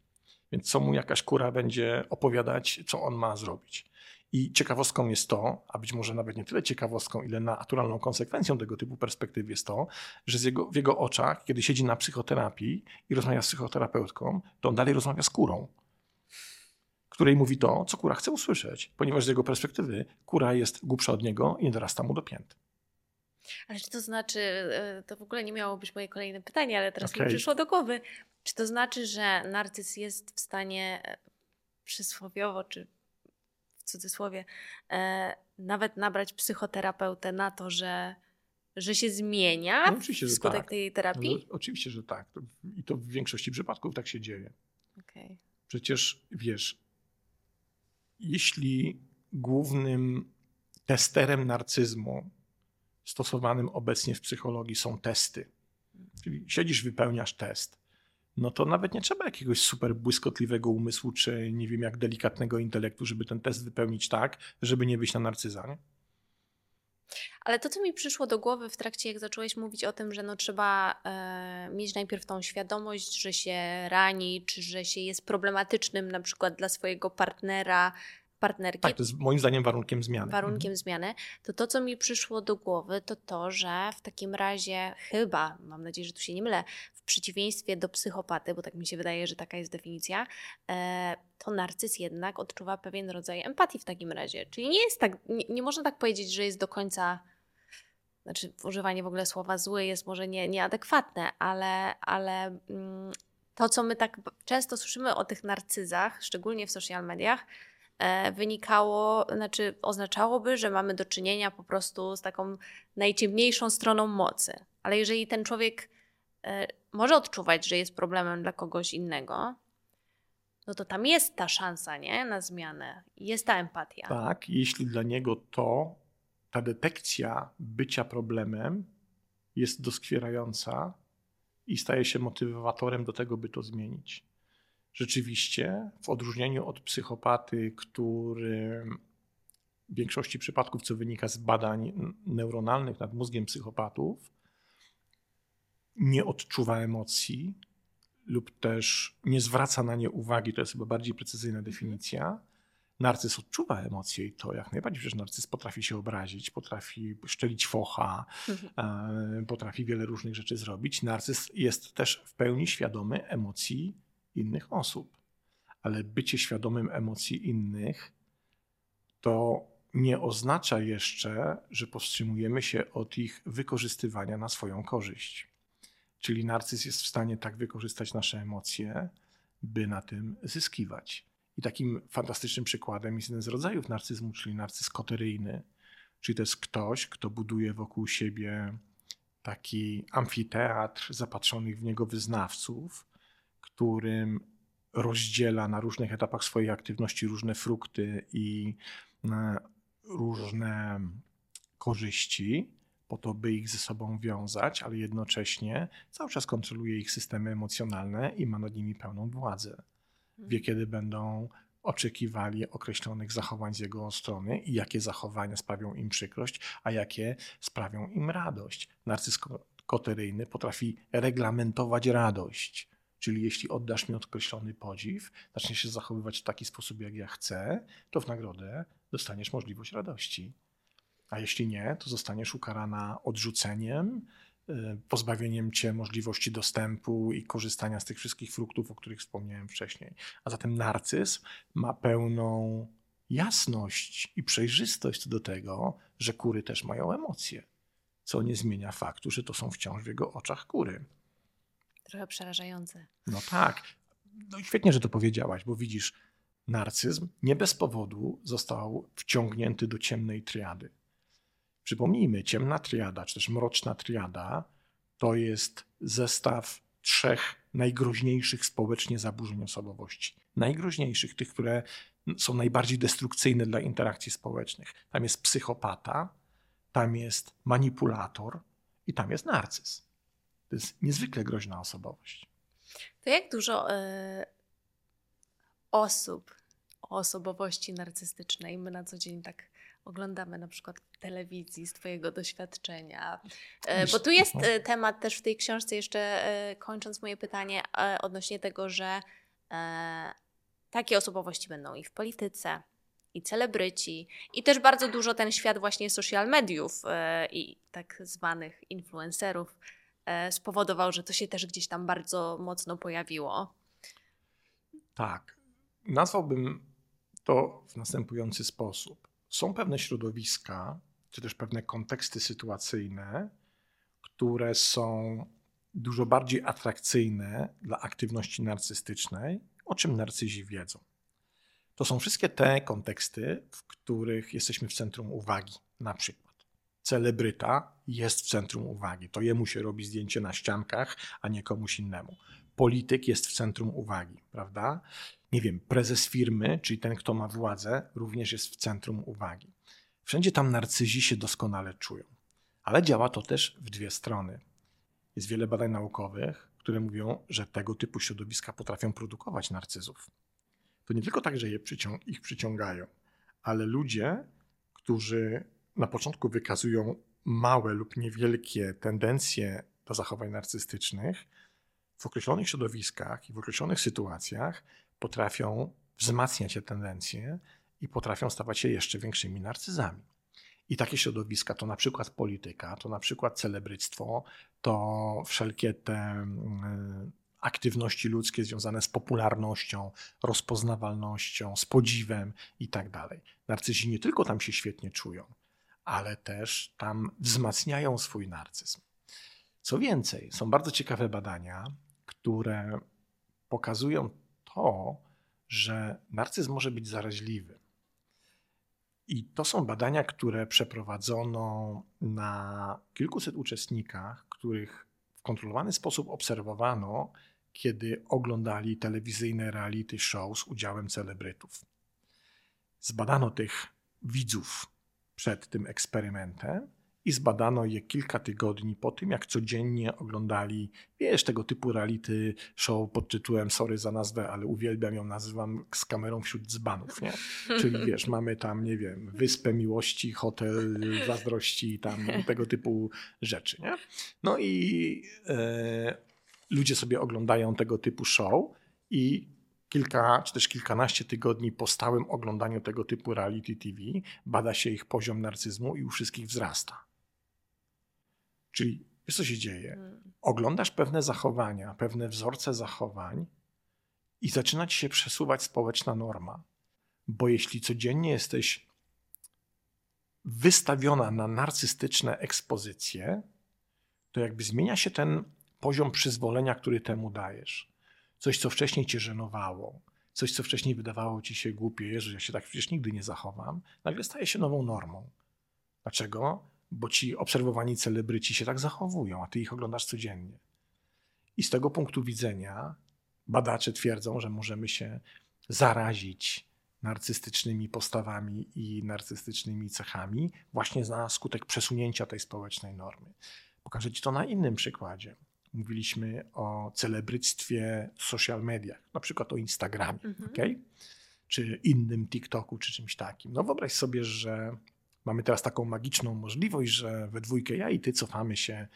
Więc co mu jakaś kura będzie opowiadać, co on ma zrobić. I ciekawostką jest to, a być może nawet nie tyle ciekawostką, ile naturalną konsekwencją tego typu perspektyw jest to, że jego, w jego oczach, kiedy siedzi na psychoterapii i rozmawia z psychoterapeutką, to on dalej rozmawia z kurą, której mówi to, co kura chce usłyszeć, ponieważ z jego perspektywy kura jest głupsza od niego i nie dorasta mu do pięt. Ale czy to znaczy, e, to w ogóle nie miało być moje kolejne pytanie, ale teraz okay. mi przyszło do głowy. Czy to znaczy, że narcyz jest w stanie e, przysłowiowo, czy w cudzysłowie, e, nawet nabrać psychoterapeutę na to, że, że się zmienia no, oczywiście, wskutek tak. tej terapii? No, oczywiście, że tak. I to w większości przypadków tak się dzieje. Okay. Przecież wiesz, jeśli głównym testerem narcyzmu stosowanym obecnie w psychologii są testy, czyli siedzisz, wypełniasz test, no to nawet nie trzeba jakiegoś super błyskotliwego umysłu, czy nie wiem jak delikatnego intelektu, żeby ten test wypełnić tak, żeby nie być na narcyza. Nie? Ale to, co mi przyszło do głowy w trakcie, jak zacząłeś mówić o tym, że no trzeba e, mieć najpierw tą świadomość, że się rani, czy że się jest problematycznym na przykład dla swojego partnera, partnerki. Tak, to jest moim zdaniem warunkiem zmiany. Warunkiem mhm. zmiany. To to, co mi przyszło do głowy, to to, że w takim razie chyba, mam nadzieję, że tu się nie mylę, w przeciwieństwie do psychopaty, bo tak mi się wydaje, że taka jest definicja, e, to narcyz jednak odczuwa pewien rodzaj empatii w takim razie. Czyli nie jest tak, nie, nie można tak powiedzieć, że jest do końca znaczy używanie w ogóle słowa zły jest może nie, nieadekwatne, ale, ale mm, to, co my tak często słyszymy o tych narcyzach, szczególnie w social mediach, wynikało, znaczy oznaczałoby, że mamy do czynienia po prostu z taką najciemniejszą stroną mocy. Ale jeżeli ten człowiek e, może odczuwać, że jest problemem dla kogoś innego, no to tam jest ta szansa, nie? Na zmianę. Jest ta empatia. Tak, jeśli dla niego to, ta detekcja bycia problemem jest doskwierająca i staje się motywatorem do tego, by to zmienić rzeczywiście, w odróżnieniu od psychopaty, który w większości przypadków, co wynika z badań neuronalnych nad mózgiem psychopatów, nie odczuwa emocji lub też nie zwraca na nie uwagi, to jest chyba bardziej precyzyjna definicja. Narcyz odczuwa emocje i to jak najbardziej, przecież narcyz potrafi się obrazić, potrafi szczelić focha, mhm. potrafi wiele różnych rzeczy zrobić. Narcyz jest też w pełni świadomy emocji innych osób. Ale bycie świadomym emocji innych to nie oznacza jeszcze, że powstrzymujemy się od ich wykorzystywania na swoją korzyść. Czyli narcyz jest w stanie tak wykorzystać nasze emocje, by na tym zyskiwać. I takim fantastycznym przykładem jest jeden z rodzajów narcyzmu, czyli narcyz koteryjny. Czyli to jest ktoś, kto buduje wokół siebie taki amfiteatr zapatrzonych w niego wyznawców, którym rozdziela na różnych etapach swojej aktywności różne frukty i e, różne korzyści, po to, by ich ze sobą wiązać, ale jednocześnie cały czas kontroluje ich systemy emocjonalne i ma nad nimi pełną władzę. Wie, kiedy będą oczekiwali określonych zachowań z jego strony i jakie zachowania sprawią im przykrość, a jakie sprawią im radość. Narcyz koteryjny potrafi reglamentować radość. Czyli jeśli oddasz mi określony podziw, zaczniesz się zachowywać w taki sposób, jak ja chcę, to w nagrodę dostaniesz możliwość radości. A jeśli nie, to zostaniesz ukarana odrzuceniem, y, pozbawieniem cię możliwości dostępu i korzystania z tych wszystkich fruktów, o których wspomniałem wcześniej. A zatem narcyz ma pełną jasność i przejrzystość do tego, że kury też mają emocje, co nie zmienia faktu, że to są wciąż w jego oczach kury. Trochę przerażające. No tak. No i świetnie, że to powiedziałaś, bo widzisz, narcyzm nie bez powodu został wciągnięty do ciemnej triady. Przypomnijmy, ciemna triada, czy też mroczna triada, to jest zestaw trzech najgroźniejszych społecznie zaburzeń osobowości. Najgroźniejszych, tych, które są najbardziej destrukcyjne dla interakcji społecznych. Tam jest psychopata, tam jest manipulator i tam jest narcyz. To jest niezwykle groźna osobowość. To jak dużo y, osób o osobowości narcystycznej my na co dzień tak oglądamy na przykład telewizji z Twojego doświadczenia? E, bo tu jest e, temat też w tej książce, jeszcze kończąc moje pytanie, odnośnie tego, że takie osobowości będą i w polityce, i celebryci, i też bardzo dużo ten świat właśnie social mediów i tak zwanych influencerów spowodował, że to się też gdzieś tam bardzo mocno pojawiło. Tak. Nazwałbym to w następujący sposób są pewne środowiska, czy też pewne konteksty sytuacyjne, które są dużo bardziej atrakcyjne dla aktywności narcystycznej, o czym narcyzi wiedzą. To są wszystkie te konteksty, w których jesteśmy w centrum uwagi. Na przykład celebryta jest w centrum uwagi. To jemu się robi zdjęcie na ściankach, a nie komuś innemu. Polityk jest w centrum uwagi, prawda? nie wiem, prezes firmy, czyli ten, kto ma władzę, również jest w centrum uwagi. Wszędzie tam narcyzi się doskonale czują. Ale działa to też w dwie strony. Jest wiele badań naukowych, które mówią, że tego typu środowiska potrafią produkować narcyzów. To nie tylko tak, że je przycią ich przyciągają, ale ludzie, którzy na początku wykazują małe lub niewielkie tendencje do zachowań narcystycznych, w określonych środowiskach i w określonych sytuacjach potrafią wzmacniać te tendencje i potrafią stawać się jeszcze większymi narcyzami. I takie środowiska to na przykład polityka, to na przykład celebryctwo, to wszelkie te mm, aktywności ludzkie związane z popularnością, rozpoznawalnością, z podziwem i tak dalej. Narcyzi nie tylko tam się świetnie czują, ale też tam wzmacniają swój narcyzm. Co więcej, są bardzo ciekawe badania, które pokazują to, że narcyzm może być zaraźliwy. I to są badania, które przeprowadzono na kilkuset uczestnikach, których w kontrolowany sposób obserwowano, kiedy oglądali telewizyjne reality show z udziałem celebrytów. Zbadano tych widzów przed tym eksperymentem i zbadano je kilka tygodni po tym, jak codziennie oglądali, wiesz, tego typu reality show pod tytułem, sorry za nazwę, ale uwielbiam ją, nazywam z kamerą wśród dzbanów, nie? Czyli wiesz, mamy tam, nie wiem, Wyspę Miłości, Hotel Zazdrości, tam tego typu rzeczy, nie? No i e, ludzie sobie oglądają tego typu show i kilka czy też kilkanaście tygodni po stałym oglądaniu tego typu reality TV bada się ich poziom narcyzmu i u wszystkich wzrasta. Czyli wiesz, co się dzieje? Hmm. Oglądasz pewne zachowania, pewne wzorce zachowań i zaczyna ci się przesuwać społeczna norma. Bo jeśli codziennie jesteś wystawiona na narcystyczne ekspozycje, to jakby zmienia się ten poziom przyzwolenia, który temu dajesz. Coś, co wcześniej cię żenowało, coś, co wcześniej wydawało ci się głupie, że ja się tak przecież nigdy nie zachowam, nagle staje się nową normą. Dlaczego? Bo ci obserwowani celebryci się tak zachowują, a ty ich oglądasz codziennie. I z tego punktu widzenia badacze twierdzą, że możemy się zarazić narcystycznymi postawami i narcystycznymi cechami właśnie na skutek przesunięcia tej społecznej normy. Pokażę Ci to na innym przykładzie. Mówiliśmy o celebryctwie w social mediach, na przykład o Instagramie, mhm. okay? czy innym TikToku, czy czymś takim. No wyobraź sobie, że mamy teraz taką magiczną możliwość, że we dwójkę ja i ty cofamy się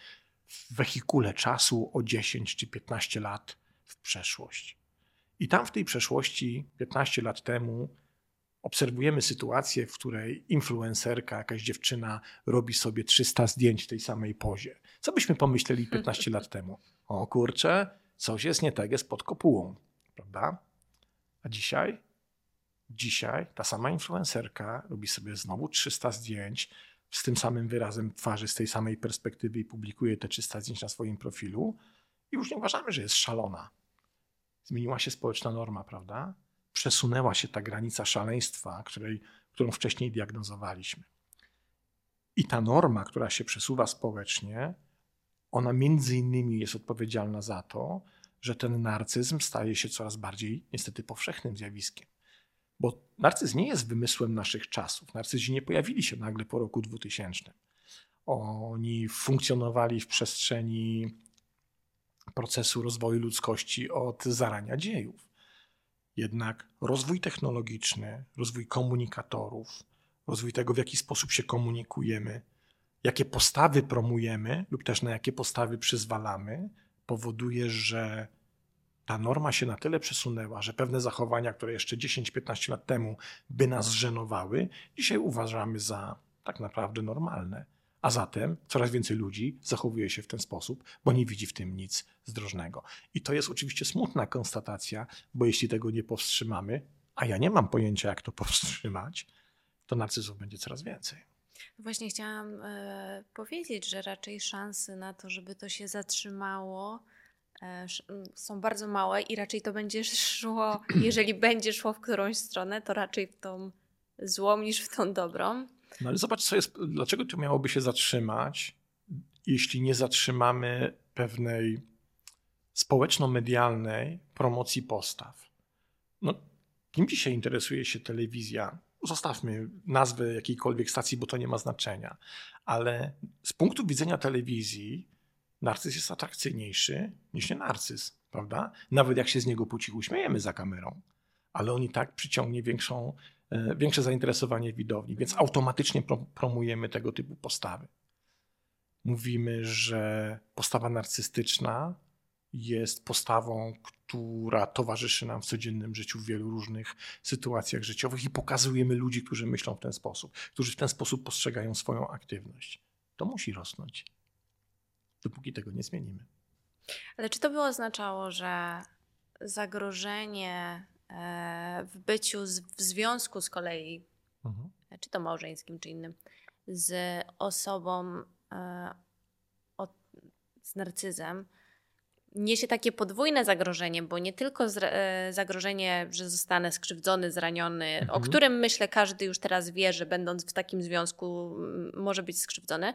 w wehikule czasu o 10 czy 15 lat w przeszłość. I tam w tej przeszłości, 15 lat temu, obserwujemy sytuację, w której influencerka, jakaś dziewczyna robi sobie 300 zdjęć w tej samej pozie. Co byśmy pomyśleli 15 lat temu? O kurczę, coś jest nie tak, jest pod kopułą, prawda? A dzisiaj? Dzisiaj ta sama influencerka robi sobie znowu 300 zdjęć z tym samym wyrazem twarzy, z tej samej perspektywy i publikuje te 300 zdjęć na swoim profilu i już nie uważamy, że jest szalona. Zmieniła się społeczna norma, prawda? Przesunęła się ta granica szaleństwa, której, którą wcześniej diagnozowaliśmy. I ta norma, która się przesuwa społecznie, ona między innymi jest odpowiedzialna za to, że ten narcyzm staje się coraz bardziej niestety powszechnym zjawiskiem. Bo narcyzm nie jest wymysłem naszych czasów. Narcyzi nie pojawili się nagle po roku 2000. Oni funkcjonowali w przestrzeni procesu rozwoju ludzkości od zarania dziejów. Jednak rozwój technologiczny, rozwój komunikatorów, rozwój tego, w jaki sposób się komunikujemy, jakie postawy promujemy lub też na jakie postawy przyzwalamy, powoduje, że ta norma się na tyle przesunęła, że pewne zachowania, które jeszcze 10-15 lat temu by nas żenowały, dzisiaj uważamy za tak naprawdę normalne. A zatem coraz więcej ludzi zachowuje się w ten sposób, bo nie widzi w tym nic zdrożnego. I to jest oczywiście smutna konstatacja, bo jeśli tego nie powstrzymamy, a ja nie mam pojęcia, jak to powstrzymać, to narcyzów będzie coraz więcej. Właśnie chciałam e, powiedzieć, że raczej szanse na to, żeby to się zatrzymało, e, są bardzo małe i raczej to będzie szło, jeżeli będzie szło w którąś stronę, to raczej w tą złą niż w tą dobrą. No ale zobacz, co jest, dlaczego to miałoby się zatrzymać, jeśli nie zatrzymamy pewnej społeczno-medialnej promocji postaw. No, kim dzisiaj interesuje się telewizja? Zostawmy nazwę jakiejkolwiek stacji, bo to nie ma znaczenia. Ale z punktu widzenia telewizji, narcyz jest atrakcyjniejszy niż nie narcyz, prawda? Nawet jak się z niego po cichu śmiejemy za kamerą, ale on i tak przyciągnie większą E, większe zainteresowanie widowni, więc automatycznie promujemy tego typu postawy. Mówimy, że postawa narcystyczna jest postawą, która towarzyszy nam w codziennym życiu w wielu różnych sytuacjach życiowych i pokazujemy ludzi, którzy myślą w ten sposób, którzy w ten sposób postrzegają swoją aktywność. To musi rosnąć, dopóki tego nie zmienimy. Ale czy to by oznaczało, że zagrożenie E, w byciu z, w związku z kolei, mhm. czy to małżeńskim, czy innym, z osobą e, z narcyzem, niesie takie podwójne zagrożenie, bo nie tylko e, zagrożenie, że zostanę skrzywdzony, zraniony, mhm. o którym myślę każdy już teraz wie, że będąc w takim związku może być skrzywdzony,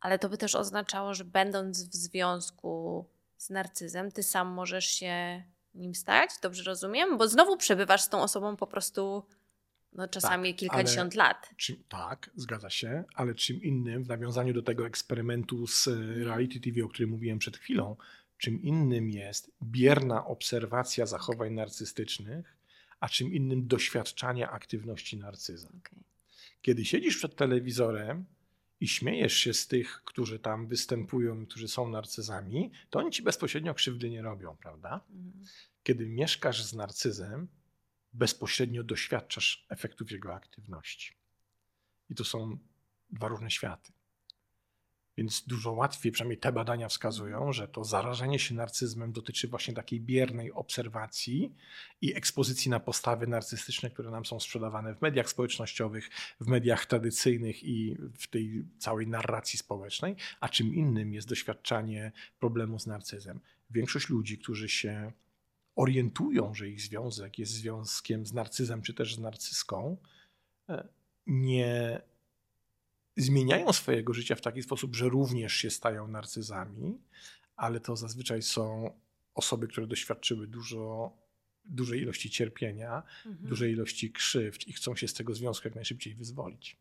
ale to by też oznaczało, że będąc w związku z narcyzem, ty sam możesz się nim stać, dobrze rozumiem? Bo znowu przebywasz z tą osobą po prostu no, czasami tak, kilkadziesiąt lat. Czym, tak, zgadza się, ale czym innym, w nawiązaniu do tego eksperymentu z reality TV, o którym mówiłem przed chwilą, czym innym jest bierna obserwacja zachowań narcystycznych, a czym innym doświadczanie aktywności narcyza. Okay. Kiedy siedzisz przed telewizorem i śmiejesz się z tych, którzy tam występują, którzy są narcyzami, to oni ci bezpośrednio krzywdy nie robią, prawda? Mhm. Kiedy mieszkasz z narcyzem, bezpośrednio doświadczasz efektów jego aktywności. I to są dwa różne światy. Więc dużo łatwiej, przynajmniej te badania wskazują, że to zarażenie się narcyzmem dotyczy właśnie takiej biernej obserwacji i ekspozycji na postawy narcystyczne, które nam są sprzedawane w mediach społecznościowych, w mediach tradycyjnych i w tej całej narracji społecznej, a czym innym jest doświadczanie problemu z narcyzmem. Większość ludzi, którzy się orientują, że ich związek jest związkiem z narcyzem czy też z narcyską, e, nie zmieniają swojego życia w taki sposób, że również się stają narcyzami, ale to zazwyczaj są osoby, które doświadczyły dużo, dużej ilości cierpienia, mhm. dużej ilości krzywd i chcą się z tego związku jak najszybciej wyzwolić.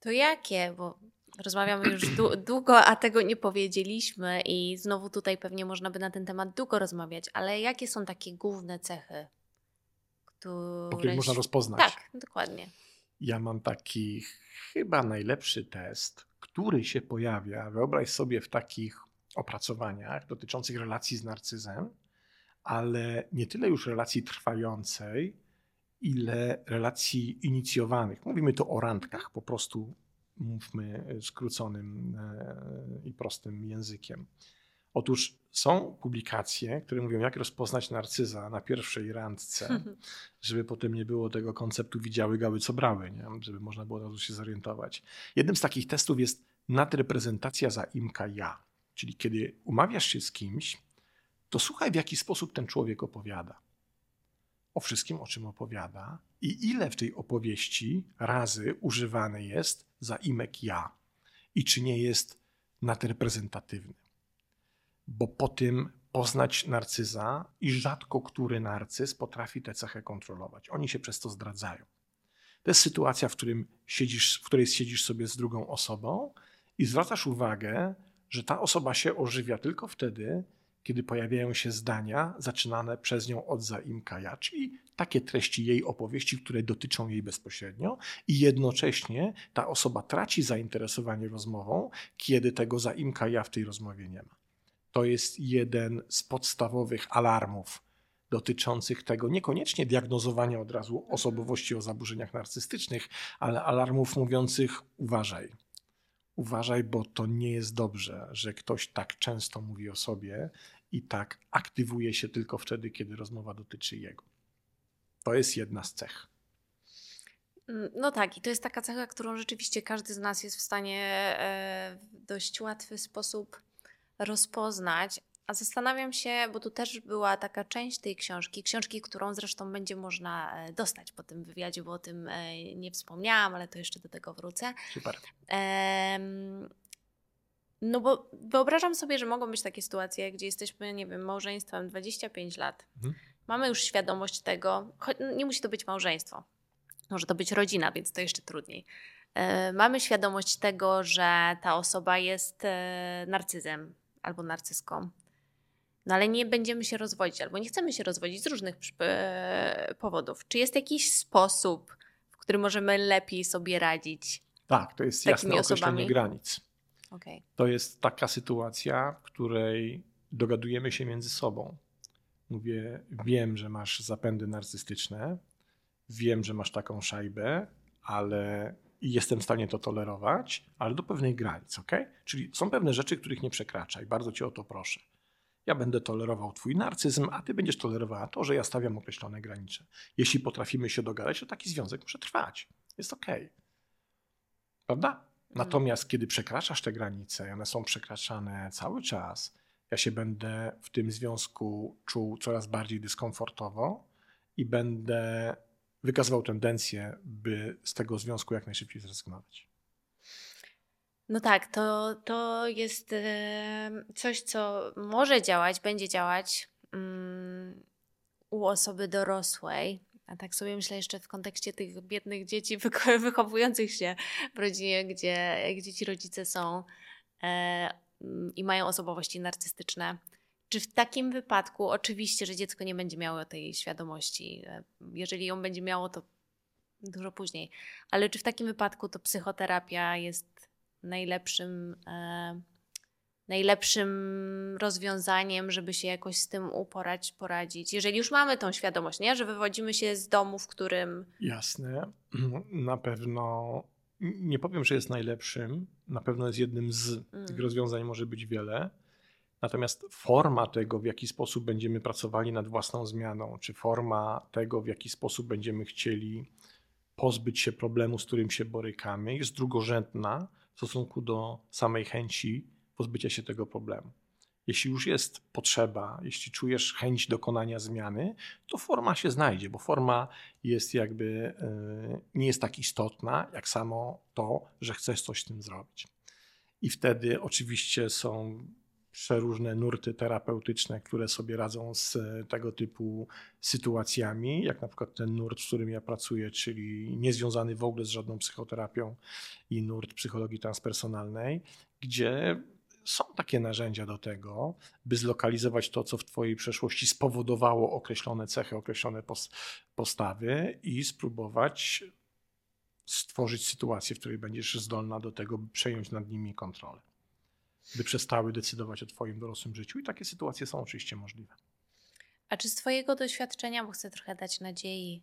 To jakie? Bo rozmawiamy już długo, a tego nie powiedzieliśmy i znowu tutaj pewnie można by na ten temat długo rozmawiać, ale jakie są takie główne cechy, które... Można rozpoznać. Tak, dokładnie. Ja mam taki chyba najlepszy test, który się pojawia, wyobraź sobie, w takich opracowaniach dotyczących relacji z narcyzem, ale nie tyle już relacji trwającej, ile relacji inicjowanych. Mówimy tu o randkach, po prostu mówmy skróconym e, i prostym językiem. Otóż są publikacje, które mówią, jak rozpoznać narcyza na pierwszej randce, żeby potem nie było tego konceptu widziały gały, co brały, nie? żeby można było od razu się zorientować. Jednym z takich testów jest nadreprezentacja zaimka ja. Czyli kiedy umawiasz się z kimś, to słuchaj, w jaki sposób ten człowiek opowiada. O wszystkim, o czym opowiada i ile w tej opowieści razy używany jest zaimek ja i czy nie jest nadreprezentatywny bo po tym poznać narcyza i rzadko który narcyz potrafi tę cechę kontrolować. Oni się przez to zdradzają. To jest sytuacja, w, którym siedzisz, w której siedzisz sobie z drugą osobą i zwracasz uwagę, że ta osoba się ożywia tylko wtedy, kiedy pojawiają się zdania zaczynane przez nią od zaimka ja, czyli takie treści jej opowieści, które dotyczą jej bezpośrednio, i jednocześnie ta osoba traci zainteresowanie rozmową, kiedy tego zaimka ja w tej rozmowie nie ma to jest jeden z podstawowych alarmów dotyczących tego niekoniecznie diagnozowania od razu osobowości o zaburzeniach narcystycznych, ale alarmów mówiących uważaj. Uważaj, bo to nie jest dobrze, że ktoś tak często mówi o sobie i tak aktywuje się tylko wtedy, kiedy rozmowa dotyczy jego. To jest jedna z cech. No tak, i to jest taka cecha, którą rzeczywiście każdy z nas jest w stanie e, w dość łatwy sposób rozpoznać. A zastanawiam się, bo tu też była taka część tej książki, książki, którą zresztą będzie można e, dostać po tym wywiadzie, bo o tym e, nie wspomniałam, ale to jeszcze do tego wrócę. Super. no bo wyobrażam sobie, że mogą być takie sytuacje, gdzie jesteśmy, nie wiem, małżeństwem 25 lat. Mhm. Mamy już świadomość tego, choć nie musi to być małżeństwo. Może to być rodzina, więc to jeszcze trudniej. E, mamy świadomość tego, że ta osoba jest narcyzem, albo narcyską. No ale nie będziemy się rozwodzić, albo nie chcemy się rozwodzić z różnych e, powodów. Czy jest jakiś sposób, w którym możemy lepiej sobie radzić? Tak, to jest jasne osobami? określenie granic. Okay. To jest taka sytuacja, w której dogadujemy się między sobą. Mówię, wiem, że masz zapędy narcystyczne, wiem, że masz taką szajbę, ale i jestem w stanie to tolerować, ale do pewnej granic, ok? Czyli są pewne rzeczy, których nie przekraczaj. Bardzo cię o to proszę. Ja będę tolerował twój narcyzm, a ty będziesz tolerowała to, że ja stawiam określone granice. Jeśli potrafimy się dogadać, to taki związek może trwać. Jest ok. Prawda? Mhm. Natomiast kiedy przekraczasz te granice, one są przekraczane cały czas, ja się będę w tym związku czuł coraz bardziej dyskomfortowo i będę wykazywał tendencję, by z tego związku jak najszybciej zrezygnować. No tak, to, to jest coś, co może działać, będzie działać um, u osoby dorosłej. A tak sobie myślę jeszcze w kontekście tych biednych dzieci wychowujących się w rodzinie, gdzie, gdzie ci rodzice są e, i mają osobowości narcystyczne. Czy w takim wypadku, oczywiście, że dziecko nie będzie miało tej świadomości, e, jeżeli ją będzie miało, to dużo później, ale czy w takim wypadku to psychoterapia jest najlepszym, e, najlepszym rozwiązaniem, żeby się jakoś z tym uporać, poradzić? Jeżeli już mamy tą świadomość, nie? że wywodzimy się z domu, w którym. Jasne, na pewno nie powiem, że jest najlepszym, na pewno jest jednym z. Mm. Tych rozwiązań może być wiele. Natomiast forma tego, w jaki sposób będziemy pracowali nad własną zmianą, czy forma tego, w jaki sposób będziemy chcieli pozbyć się problemu, z którym się borykamy, jest drugorzędna w stosunku do samej chęci pozbycia się tego problemu. Jeśli już jest potrzeba, jeśli czujesz chęć dokonania zmiany, to forma się znajdzie, bo forma jest jakby e, nie jest tak istotna, jak samo to, że chcesz coś z tym zrobić. I wtedy oczywiście są przeróżne nurty terapeutyczne, które sobie radzą z tego typu sytuacjami, jak na przykład ten nurt, w którym ja pracuję, czyli niezwiązany w ogóle z żadną psychoterapią i nurt psychologii transpersonalnej, gdzie są takie narzędzia do tego, by zlokalizować to, co w Twojej przeszłości spowodowało określone cechy, określone postawy i spróbować stworzyć sytuację, w której będziesz zdolna do tego, by przejąć nad nimi kontrolę. By przestały decydować o Twoim dorosłym życiu. I takie sytuacje są oczywiście możliwe. A czy z Twojego doświadczenia, bo chcę trochę dać nadziei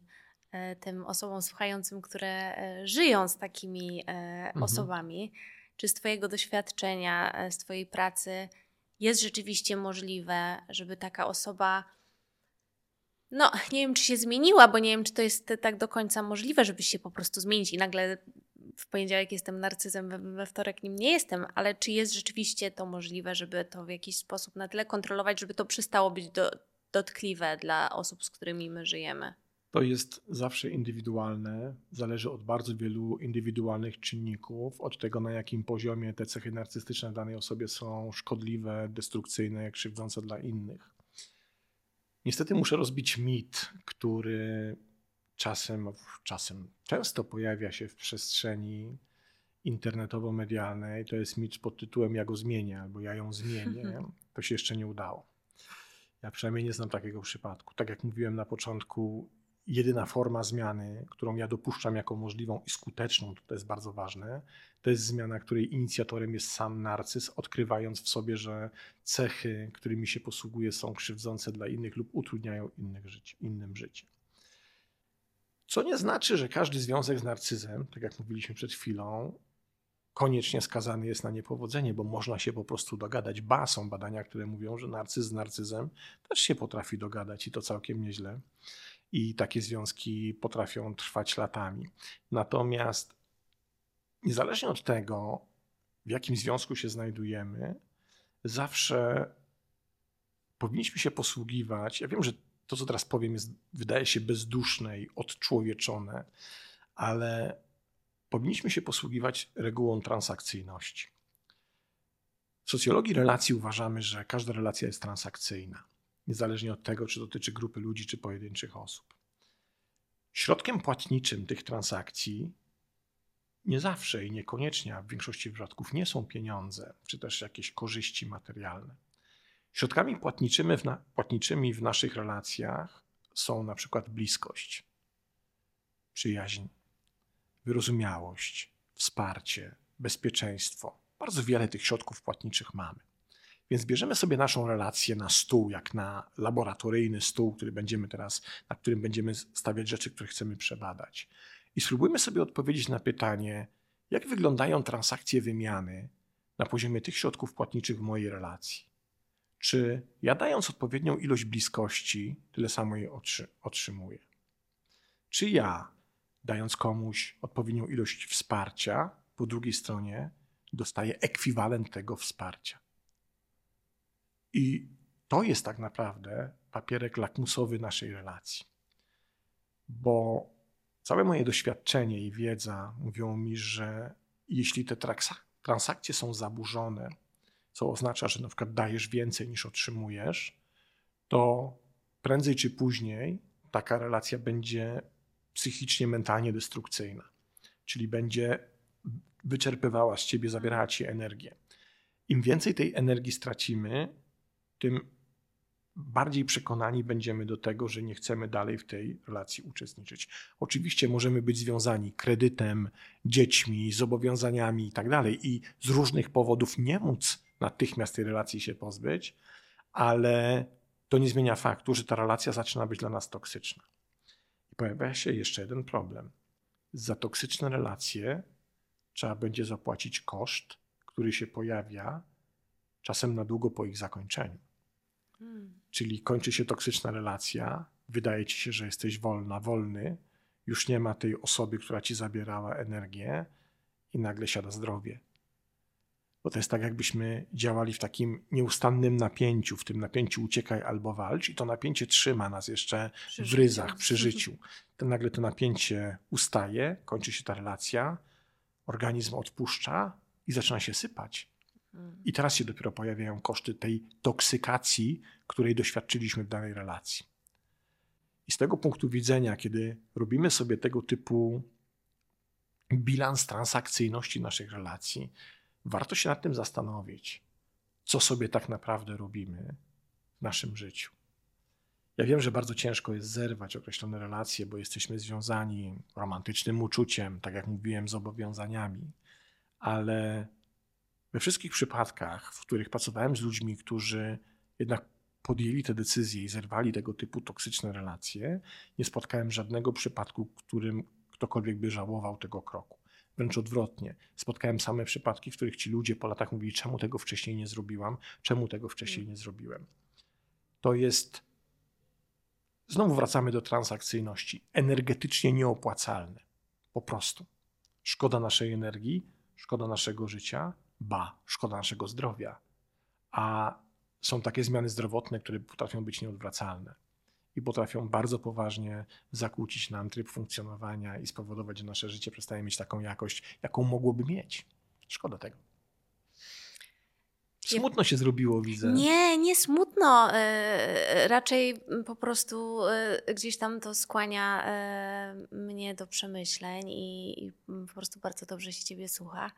e, tym osobom słuchającym, które e, żyją z takimi e, mhm. osobami, czy z Twojego doświadczenia, z Twojej pracy jest rzeczywiście możliwe, żeby taka osoba, no nie wiem, czy się zmieniła, bo nie wiem, czy to jest tak do końca możliwe, żeby się po prostu zmienić i nagle w poniedziałek jestem narcyzem, we, wtorek nim nie jestem, ale czy jest rzeczywiście to możliwe, żeby to w jakiś sposób na tyle kontrolować, żeby to przestało być do, dotkliwe dla osób, z którymi my żyjemy? To jest zawsze indywidualne, zależy od bardzo wielu indywidualnych czynników, od tego na jakim poziomie te cechy narcystyczne danej osobie są szkodliwe, destrukcyjne, krzywdzące dla innych. Niestety muszę rozbić mit, który czasem, czasem często pojawia się w przestrzeni internetowo-medialnej. To jest mit pod tytułem Ja go zmienię albo ja ją zmienię. To się jeszcze nie udało. Ja przynajmniej nie znam takiego przypadku. Tak jak mówiłem na początku, jedyna forma zmiany, którą ja dopuszczam jako możliwą i skuteczną, to jest bardzo ważne, to jest zmiana, której inicjatorem jest sam narcyz, odkrywając w sobie, że cechy, którymi się posługuje, są krzywdzące dla innych lub utrudniają innych życie, innym życie. Co nie znaczy, że każdy związek z narcyzem, tak jak mówiliśmy przed chwilą, koniecznie skazany jest na niepowodzenie, bo można się po prostu dogadać. Ba, są badania, które mówią, że narcyz z narcyzem też się potrafi dogadać i to całkiem nieźle i takie związki potrafią trwać latami. Natomiast niezależnie od tego, w jakim związku się znajdujemy, zawsze powinniśmy się posługiwać. Ja wiem, że to, co teraz powiem, jest, wydaje się bezduszne i odczłowieczone, ale powinniśmy się posługiwać regułą transakcyjności. W socjologii relacji uważamy, że każda relacja jest transakcyjna niezależnie od tego, czy dotyczy grupy ludzi, czy pojedynczych osób. Środkiem płatniczym tych transakcji nie zawsze i niekoniecznie, a w większości przypadków nie są pieniądze, czy też jakieś korzyści materialne. Środkami płatniczymi w, na, płatniczymi w naszych relacjach są na przykład bliskość, przyjaźń, wyrozumiałość, wsparcie, bezpieczeństwo. Bardzo wiele tych środków płatniczych mamy. Więc bierzemy sobie naszą relację na stół, jak na laboratoryjny stół, który będziemy teraz, na którym będziemy stawiać rzeczy, które chcemy przebadać. I spróbujmy sobie odpowiedzieć na pytanie, jak wyglądają transakcje wymiany na poziomie tych środków płatniczych w mojej relacji. Czy ja dając odpowiednią ilość bliskości, tyle samo jej otrzymuję? Czy ja, dając komuś odpowiednią ilość wsparcia, po drugiej stronie dostaję ekwiwalent tego wsparcia? I to jest tak naprawdę papierek lakmusowy naszej relacji. Bo całe moje doświadczenie i wiedza mówią mi, że jeśli te transakcje są zaburzone, co oznacza, że na przykład dajesz więcej niż otrzymujesz, to prędzej czy później taka relacja będzie psychicznie, mentalnie destrukcyjna. Czyli będzie wyczerpywała z ciebie, zabierała ci energię. Im więcej tej energii stracimy, tym bardziej przekonani będziemy do tego, że nie chcemy dalej w tej relacji uczestniczyć. Oczywiście możemy być związani kredytem, dziećmi, zobowiązaniami i tak i z różnych powodów nie móc natychmiast tej relacji się pozbyć, ale to nie zmienia faktu, że ta relacja zaczyna być dla nas toksyczna. I pojawia się jeszcze jeden problem. Za toksyczne relacje trzeba będzie zapłacić koszt, który się pojawia czasem na długo po ich zakończeniu. Hmm. Czyli kończy się toksyczna relacja, wydaje ci się, że jesteś wolna, wolny, już nie ma tej osoby, która ci zabierała energię i nagle siada zdrowie. Bo to jest tak, jakbyśmy działali w takim nieustannym napięciu, w tym napięciu uciekaj albo walcz, i to napięcie trzyma nas jeszcze przy w ryzach, przy życiu. To nagle to napięcie ustaje, kończy się ta relacja, organizm odpuszcza i zaczyna się sypać. I teraz się dopiero pojawiają koszty tej toksykacji, której doświadczyliśmy w danej relacji. I z tego punktu widzenia, kiedy robimy sobie tego typu bilans transakcyjności naszych relacji, warto się nad tym zastanowić, co sobie tak naprawdę robimy w naszym życiu. Ja wiem, że bardzo ciężko jest zerwać określone relacje, bo jesteśmy związani romantycznym uczuciem, tak jak mówiłem, zobowiązaniami, ale we wszystkich przypadkach, w których pracowałem z ludźmi, którzy jednak podjęli te decyzje i zerwali tego typu toksyczne relacje, nie spotkałem żadnego przypadku, w którym ktokolwiek by żałował tego kroku. Wręcz odwrotnie. Spotkałem same przypadki, w których ci ludzie po latach mówili, czemu tego wcześniej nie zrobiłam, czemu tego wcześniej nie zrobiłem. To jest, znowu wracamy do transakcyjności, energetycznie nieopłacalne. Po prostu. Szkoda naszej energii, szkoda naszego życia, ba, szkoda naszego zdrowia. A są takie zmiany zdrowotne, które potrafią być nieodwracalne i potrafią bardzo poważnie zakłócić nam tryb funkcjonowania i spowodować, że nasze życie przestaje mieć taką jakość, jaką mogłoby mieć. Szkoda tego. Smutno się zrobiło, widzę. Nie, nie smutno. E, raczej po prostu e, gdzieś tam to skłania e, mnie do przemyśleń i po prostu bardzo dobrze się ciebie słucha.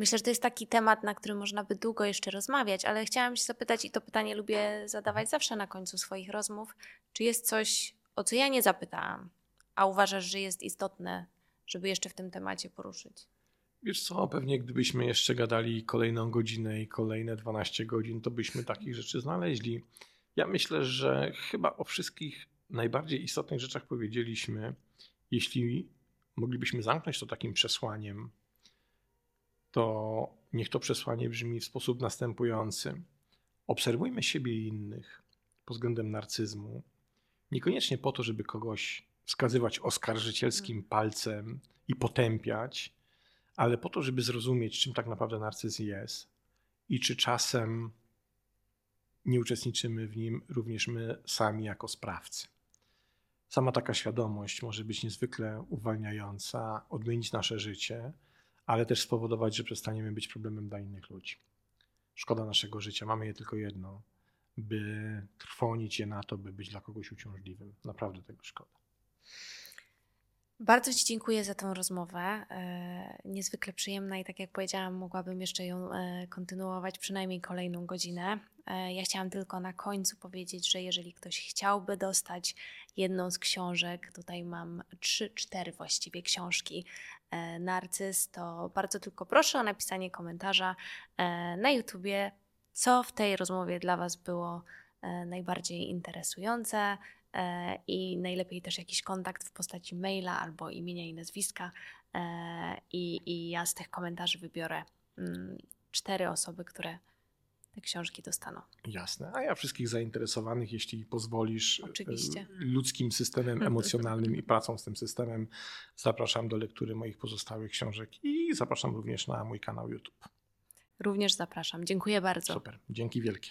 Myślę, że to jest taki temat, na który można by długo jeszcze rozmawiać, ale chciałam się zapytać, i to pytanie lubię zadawać zawsze na końcu swoich rozmów, czy jest coś, o co ja nie zapytałam, a uważasz, że jest istotne, żeby jeszcze w tym temacie poruszyć? Wiesz co, pewnie gdybyśmy jeszcze gadali kolejną godzinę i kolejne 12 godzin, to byśmy takich rzeczy znaleźli. Ja myślę, że chyba o wszystkich najbardziej istotnych rzeczach powiedzieliśmy. Jeśli moglibyśmy zamknąć to takim przesłaniem, to niech to przesłanie brzmi w sposób następujący. Obserwujmy siebie i innych pod względem narcyzmu, niekoniecznie po to, żeby kogoś wskazywać oskarżycielskim mm. palcem i potępiać, ale po to, żeby zrozumieć, czym tak naprawdę narcyzm jest i czy czasem nie uczestniczymy w nim również my sami jako sprawcy. Sama taka świadomość może być niezwykle uwalniająca, odmienić nasze życie ale też spowodować, że przestaniemy być problemem dla innych ludzi. Szkoda naszego życia, mamy je tylko jedno, by trwonić je na to, by być dla kogoś uciążliwym. Naprawdę tego szkoda. Bardzo Ci dziękuję za tą rozmowę. E, niezwykle przyjemna i tak jak powiedziałam, mogłabym jeszcze ją e, kontynuować przynajmniej kolejną godzinę. E, ja chciałam tylko na końcu powiedzieć, że jeżeli ktoś chciałby dostać jedną z książek, tutaj mam trzy, cztery właściwie książki Narcyz, to bardzo tylko proszę o napisanie komentarza na YouTubie, co w tej rozmowie dla Was było najbardziej interesujące E, i najlepiej też jakiś kontakt w postaci maila albo imienia i nazwiska. E, I, i ja z tych komentarzy wybiorę mm, cztery osoby, które te książki dostaną. Jasne. A ja wszystkich zainteresowanych, jeśli pozwolisz, e, Oczywiście. ludzkim systemem emocjonalnym i pracą z tym systemem, zapraszam do lektury moich pozostałych książek i zapraszam również na mój kanał YouTube. Również zapraszam. Dziękuję bardzo. Super. Dzięki wielkie.